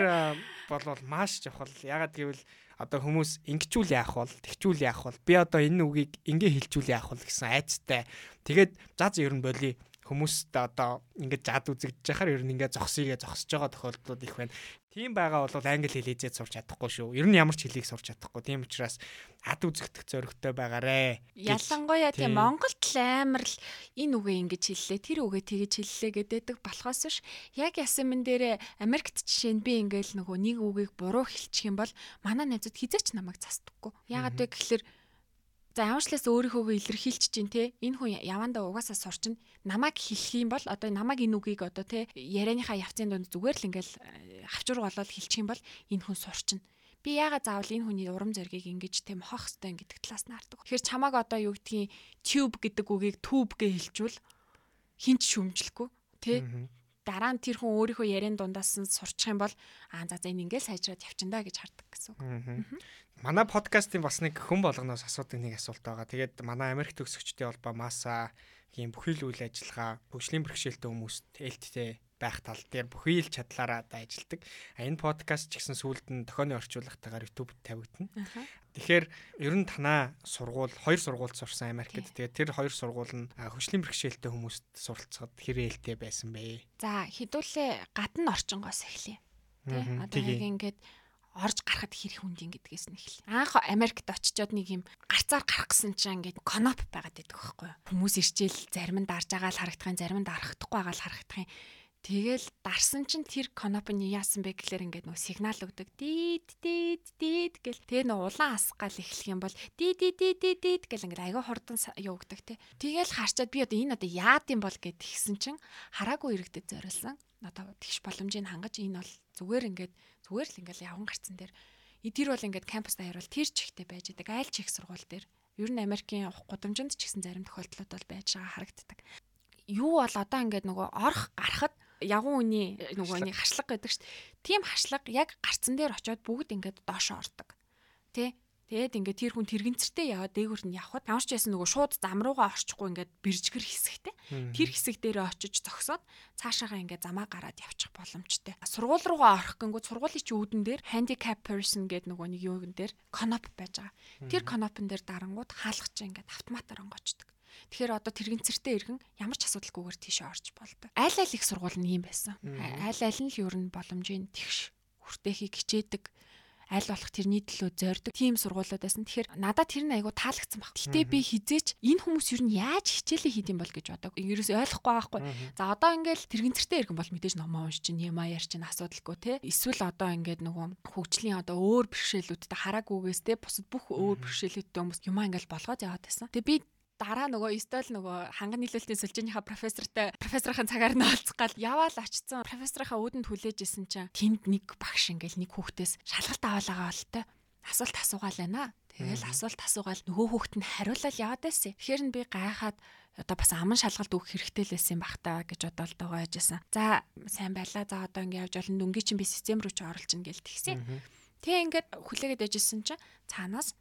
болвол маш чухал. Ягаад гэвэл одоо хүмүүс ингэчүүл яах бол тэгчүүл яах бол би одоо энэ үгийг ингэ хэлчүүл яах бол гэсэн айцтай. Тэгээд заз ер нь боли хүмүүст одоо ингээд жад үзэгдэж яхаар ер нь ингээд зогсъё зогсож байгаа тохиолдлууд их байна. Тийм байгаа бол англи хэлээзээ сурч чадахгүй шүү. Ер нь ямар ч хэлийг сурч чадахгүй. Тийм учраас ад үзэгдэх зоригтой байгаарэ. Ялангуяа тийм Монголд л амар л энэ үгээ ингэж хэллээ, тэр үгээ тэгэж хэллээ гэдэг болохоос биш. Яг ясан мэн дээр Америкт жишээ нь би ингээл нөгөө нэг үгийг буруу хэлчих юм бол манай найзууд хизээч намайг застдаггүй. Ягаад вэ гэхэлэр За ямарчлаас өөрийнхөө илэрхийлж чинь те энэ хүн явандаа угаасаа сурчин намайг хэлэх юм бол одоо намайг энэ үгийг одоо те ярианыхаа явцын донд зүгээр л ингээл э, хавчуур болоод хэлчих юм бол энэ хүн сурчин. Би яагаад заавал энэ хүний урам зоригийг ингэж тийм хоох хэвтэй гэдэг талаас нь хардаг. Тэгэхээр чамааг одоо юу гэдгийг tube гэдэг үгийг tube гэж хэлжүүл хинч шүмжлэхгүй те дараа нь тэр хүн өөрийнхөө яриан дундаас нь сурчих юм бол аа за за энэ ингээл сайжраад явчиндаа гэж хардаг гэсэн. Манай подкастын бас нэг хүн болгоноос асуудаг нэг асуулт байгаа. Тэгээд манай Америк төгсөгчдийн холбоо МАСА ийм бүхий л үйл ажиллагаа хөгжлийн бэрхшээлтэй хүмүүст ээлттэй байх тал дээр бүхий л чадлаараа да ажилдаг. А энэ подкаст ч гэсэн сүүлд нь тохионы орчуулагтайгаар YouTube тавигдана. Тэгэхээр ер нь танаа сургууль хоёр сургуульд сурсан Америкт. Тэгээд тэр хоёр сургууль нь хөгжлийн бэрхшээлтэй хүмүүст суралцахад хэр ээлтэй байсан бэ? За хэдүүлээ гадна орчингоос эхлэе. Тэ одоо яг ингээд орж гарахад хэрэг хүндийн гэдгээс нь эхэл. Анх Америкт очичоод нэг юм гарцаар гарах гэсэн чинь ингээд коноп байгаад байдаг байхгүй юу? Хүмүүс ирчээл зарим нь дарж байгаа л харагдахын, зарим нь дарахдахгүй байгаа л харагдахын. Тэгэл дарсан чинь тэр конопны яасан бэ гэхлээр ингээд нөө сигнал өгдөг. Дийд дийд дийд гэл тэгээ нөө улаан асгаал эхлэх юм бол дийд дийд дийд дийд гэл ингээд аяга хурдан юу өгдөг те. Тэгэл харчаад би одоо энэ одоо яад юм бол гэд тэгсэн чинь хараагүй иргэдэд зориулсан. Одоо тэгш боломжийг хангаж энэ бол зүгээр ингээд зүгээр л ингээл явган гарцсан дээр тэр бол ингээд кампуст даяарвал тэр чихтэй байж байдаг айл чих сургууль дээр ер нь Америкийн гудамжинд ч гэсэн зарим тохиолдлууд бол байж байгаа харагддаг. Юу бол одоо ингээд нөгөө орох гарахад явган үний нөгөө нэг хашлага гэдэг чинь тийм хашлага яг гарцсан дээр очиод бүгд ингээд доошоо ордог. Тэ? Тэгээд ингээд тэр хүн тэрэгцэртэй яваад дээгүүр нь явхад ямар ч яасан нөгөө шууд зам руугаа орчихгүй ингээд бэржгэр хэсэгтэй. Тэр хэсэг дээр очиж зогсоод цаашаага ингээд замаа гараад явчих боломжтой. Сургууль руугаа орох гингүүд сургуулийн чи үүдэн дээр handicap person гэдэг нөгөө нэг юугэн дээр коноп байж байгаа. Тэр конопн дээр дарангууд хаалгач ингээд автоматар онгочдөг. Тэгэхээр одоо тэрэгцэртэй иргэн ямар ч асуудалгүйгээр тийшээ орж болдог. Айл айл их сургууль нь юм байсан. Айл айл нь л ер нь боломжийн тэгш хүртэхийг хичээдэг аль болох тэрний төлөө зорддог тийм сургуулиуд байсан. Тэгэхээр надад тэр нь айгу таалагдсан баг. Гэтэ би хизээч энэ хүмүүс юу нь яаж хичээлээ хийд юм бол гэж бодог. Ерөөс ойлгохгүй байхгүй. За одоо ингээл тэрэгцэртэй иргэн бол мэдээж номоо унш чинь юм аяар чинь асуудалгүй те. Эсвэл одоо ингээд нөгөө хөгжлийн одоо өөр бэрхшээлүүдтэй хараагүйгээс те бусад бүх өөр бэрхшээлүүдтэй хүмүүс юмаа ингээл болгоод яваад байсан. Тэгээ би дараа нөгөө стол нөгөө ханган нийлүүлэлтийн сүлжээнийхаа профессортай профессорын цагаар нь олцох гал яваал очсон профессорынхаа үүдэнд хүлээж исэн чинь тэнд нэг багш ингээл нэг хүүхдээс шалгалт аваалгаа болтой асуулт асуугаал байна. Тэгэл асуулт асуугаал нөгөө хүүхд нь хариулал яваад байсан. Тэгэхээр нь би гайхаад одоо бас аман шалгалт өгөх хэрэгтэй л байсан бах та гэж бодоод байгаа байжсэн. За сайн байлаа. За одоо ингэ явж олон дүнгийн чинь би систем рүү ч оруулж ин гээл тэгсэн. Тэгээ ингээд хүлээгээд яжсэн чинь цаанаас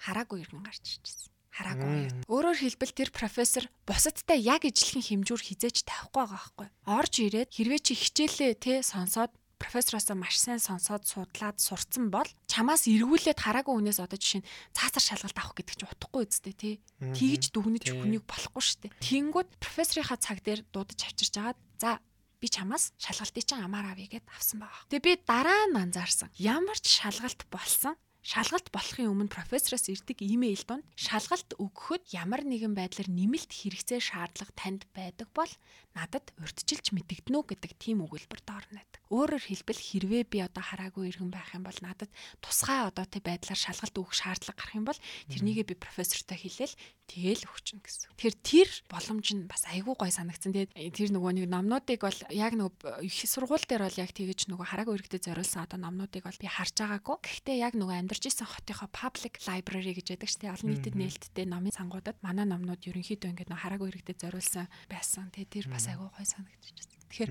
хараагүй иргэн гарч ирчихсэн хараагүй. Өөрөөр хэлбэл тэр профессор бусадтай яг ижлэхэн хэмжүүр хизээч тавихгүй байгаа байхгүй. Орж ирээд хэрвээ чи хичээлээ те сонсоод профессороосоо маш сайн сонсоод судлаад сурцсан бол чамаас эргүүлээд хараагүй хүнээс одоо жишээ нь цаасар шалгалт авах гэдэг чинь утгагүй үстэй тий. Тэгж дүгнэж хүнийг болохгүй дээ. Тэнгүүд профессорынхаа цаг дээр дуудаж авчирч агаад за би чамаас шалгалтыг чинь амаар авъя гэд авсан байгаа. Тэгээ би дараа нь анзаарсан. Ямар ч шалгалт болсон шалгалт болохын өмнө профессороос ирдэг имэйл донд шалгалт өгөхөд ямар нэгэн байдлаар нэмэлт хэрэгцээ шаардлага танд байдаг бол надад урьдчилж мэдэгдэнэ үү гэдэг тийм өгүүлбэр доорно байдаг. Өөрөөр хэлбэл хэрвээ би одоо хараагүй иргэн байх юм бол надад тусгай одоо тэ байдлаар шалгалт өгөх шаардлага гарах юм бол тэрнийгээ би профессортой хэлээл тэгэл өгчнө гэсэн. Тэгэхээр тэр боломж нь бас айгүй гой санагдсан. Тэгээд тэр нөгөө нэг номнуудыг бол яг нөгөө их сургууль дээр бол яг тэгэж нөгөө хараагүй иргэдэд зориулсан одоо номнуудыг бол би харж байгаагүй. Гэхдээ яг нөгөө амьдарч исэн хотынхоо public library гэж яддаг шүү дээ. Олон нийтэд нээлттэй номын сангуудад манай номнууд ерөнхийдөө ингээд нөгөө хараагүй иргэдэд зориулсан байсан. Тэгээд тэр бас айгүй гой санагдчихсан. Тэгэхээр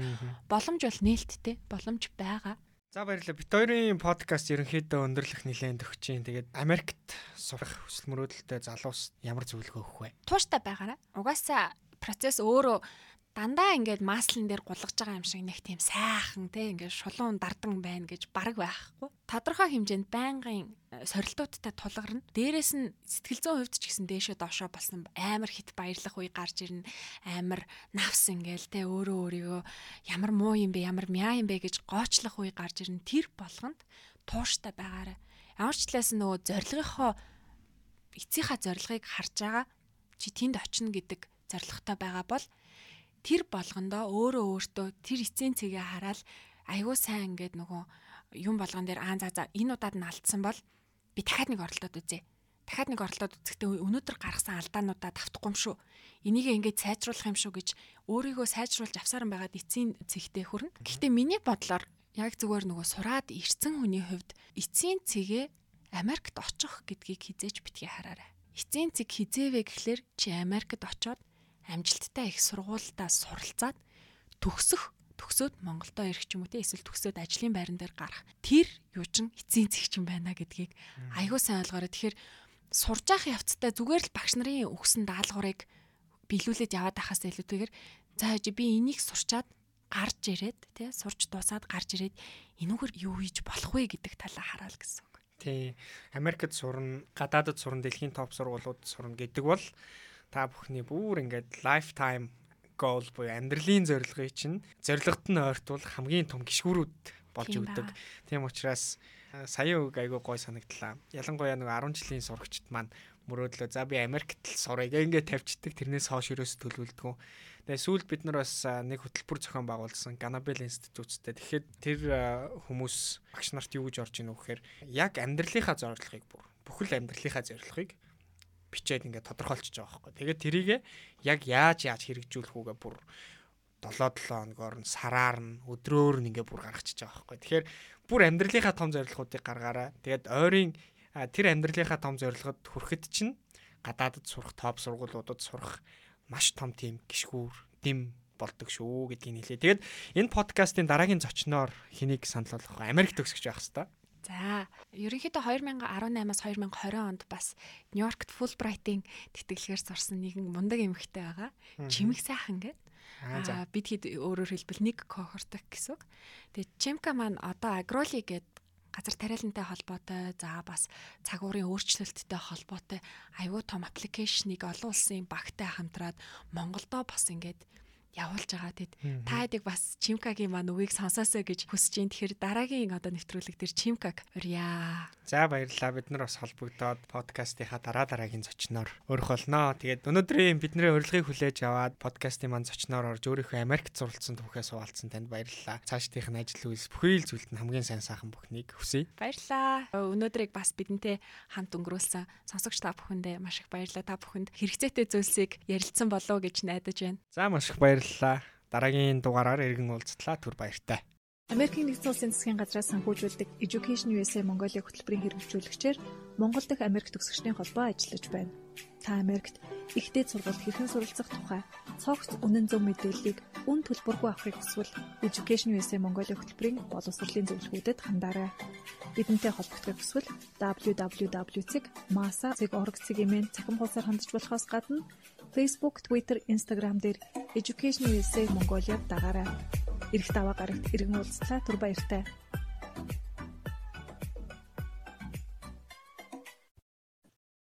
боломж бол нээлттэй, боломж байгаа. За баярлалаа. Бит хоёрын подкаст ерөнхийдөө өндөрлөх нэлээд өгч чинь. Тэгээд Америкт сурах хүсэл мөрөөдөлтэй залуус ямар зөвлөгөө өгөх вэ? Тууштай байгаарай. Угаасаа процесс өөрөө дандаа ингээд маслын дээр гулгаж байгаа юм шиг нэг тийм сайхан те ингээд шулуун дардан байна гэж бараг байхгүй. Тодорхой хэмжээнд байнгын э, сорилтуудтай тулгарна. Дээрээс нь сэтгэл зүйн хувьд ч гэсэн дээшээ доошоо болсон амар хит баярлах үе гарч ирнэ. Амар навс ингээл те өөрөө өөрийгөө ямар муу юм бэ, ямар мяа юм бэ гэж гоочлох үе гарч ирнэ. Тэр болгонд тууштай байгаарай. Ямар ч талаас нөгөө зорилгынхоо эцсийнхаа зорилгыг харж байгаа чи тэнд очино гэдэг зорилготой байгаа бол тэр болгондоо өөрөө өөртөө тэр эцсийн цэгээ хараад айгүй сайн ингээд нөгөө юм болгон дээр аа за за энэ удаад нь алдсан бол би дахиад нэг оролдоод үзье. Дахиад нэг оролдоод үзэхдээ өнөөдөр гаргасан алдаануудаа давтахгүй юм шүү. Энийг ингээд сайжруулах юм шүү гэж өөрийгөө сайжруулж авсаран байгаад эцсийн цэгтээ хүрнэ. Гэхдээ миний бодлоор яг зүгээр нөгөө сураад ирсэн хүний хувьд эцсийн цэгээ Америкт очих гэдгийг хизээж битгий хараарай. Эцсийн цэг хизээвэ гэхлээр чи Америкт очоод амжилттай их сургуультай суралцаад төгсөх төгсөөд Монголдо ирэх ч юм уу те эсвэл төгсөөд ажлын байран дээр гарах тэр юу чин эцсийн зэгчин байна гэдгийг аягүй сайн ойлгоорой. Тэгэхээр сурж явах явцдаа зүгээр л багш нарын өгсөн даалгаврыг биелүүлээд яваад байхаас илүүтэйгээр за би энийг сурчаад гарч ирээд тий сурч дуусаад гарч ирээд энүүгээр юу хийж болох вэ гэдэг талаа хараал гэсэн үг. Тий. Америкт сурна, гадаадд сурна, дэлхийн топ сургуулиуд сурна гэдэг бол та бүхний бүр ингээд lifetime goal буюу амьдралын зорилгыг чинь зорилгот нь ойртвол хамгийн том гişгүүрүүд болж өгдөг. Тийм учраас сая үг айгүй гой санагдлаа. Ялангуяа нэг 10 жилийн сурагчд маань мөрөөдлөө за би Америкт л сурыг ингээд тавьчихдаг тэрнээс хойш ерөөс төлөвлөдгөө. Тэгээ сүүлд бид нар бас нэг хөтөлбөр зохион байгуулсан Ganabel институттэй. Тэгэхээр тэр хүмүүс багш нарт юу гэж орж ийнө вэ гэхээр яг амьдралынхаа зорилгыг бүр бүхэл амьдралынхаа зорилгыг бичээд ингээд тодорхойлчихж байгаа байхгүй. Тэгээд тэрийг яг яаж яаж хэрэгжүүлэх үгээ бүр 7-7 хоногор нь сараар нь өдрөөр нь ингээд бүр гаргачихж байгаа байхгүй. Тэгэхээр бүр амьдралынхаа том зорилгоодыг гаргаараа. Тэгээд ойрын тэр амьдралынхаа том зорилгод хүрэхэд чинь гадаадд сурах топ сургуулиудад сурах маш том тийм гişгүүр дэм болдог шүү гэдгийг хэлээ. Тэгээд энэ подкастын дараагийн зочноор хэнийг санал болгох вэ? Америк төгсгөж байх хэвээр. За, ерөнхийдөө 2018-аас 2020 онд бас Нью-Йоркт Fulbright-ийн тэтгэлгээр сурсан нэгэн мундаг эмэгтэй байгаа. Чимэг сайхан гэдэг. Аа бид хэд өөрөөр хэлбэл нэг кохорток гэсэн. Тэгээ Чимка маань одоо Агроли гэдэг газар тариалантай холбоотой за бас цагуурын өөрчлөлттэй холбоотой аюу тум аппликейшнийг олон улсын багтай хамтраад Монголдо бас ингээд явуулж байгаа. Тэгэд та хэдийг бас Чимкагийн маань үгийг сонсоосоо гэж хүсэж байна. Тэгэхээр дараагийн одоо нэвтрүүлэг дээр Чимкаг урья. За баярлалаа. Бид нар бас холбогдоод подкастынхаа дараа дараагийн зочноор өрөх болно. Тэгээд өнөөдрийн бидний урилгыг хүлээж аваад подкастын маань зочноор орж өөрийнхөө Америкт суралцсан түүхээ суулцсан танд баярлалаа. Цаашдынх нь ажил үйлс бүхий л зүйлд нь хамгийн сайн сайхан бүхнийг хүсье. Баярлалаа. Өнөөдрийг бас бидэнтэй хамт өнгөрүүлсэн сонсогч та бүхэндээ маш их баярлалаа. Та бүхэнд хэрэгцээтэй зүйлсийг ярилцсан болов уу гэж найдаж байна. За маш их баярлалаа. Дараагийн дугаараар иргэн уулзтлаа түр баяртай. Америкийн нэгдсэн улсын засгийн газраас санхүүжүүлдэг Education USA Mongolia хөтөлбөрийн хэрэгжүүлэгчээр Монгол дахь Америк төгсөгчдийн холбоо ажиллаж байна. Та Америкт ихтэй сургалт хэрхэн суралцах тухай цогц үнэн зөв мэдээллийг үн төлбөргүй авахыг хүсвэл Education USA Mongolia хөтөлбөрийн боловсролын зөвлөгөөдөд хандаарай. Бидэнтэй холбогдохыг хүсвэл www.masa.org-ийн цахим хуудасаар хандж болохоос гадна Facebook, Twitter, Instagram дээр Education USA Mongolia дагаарай. Ирэх даваа гарагт иргэн уулзлаа түр баяртай.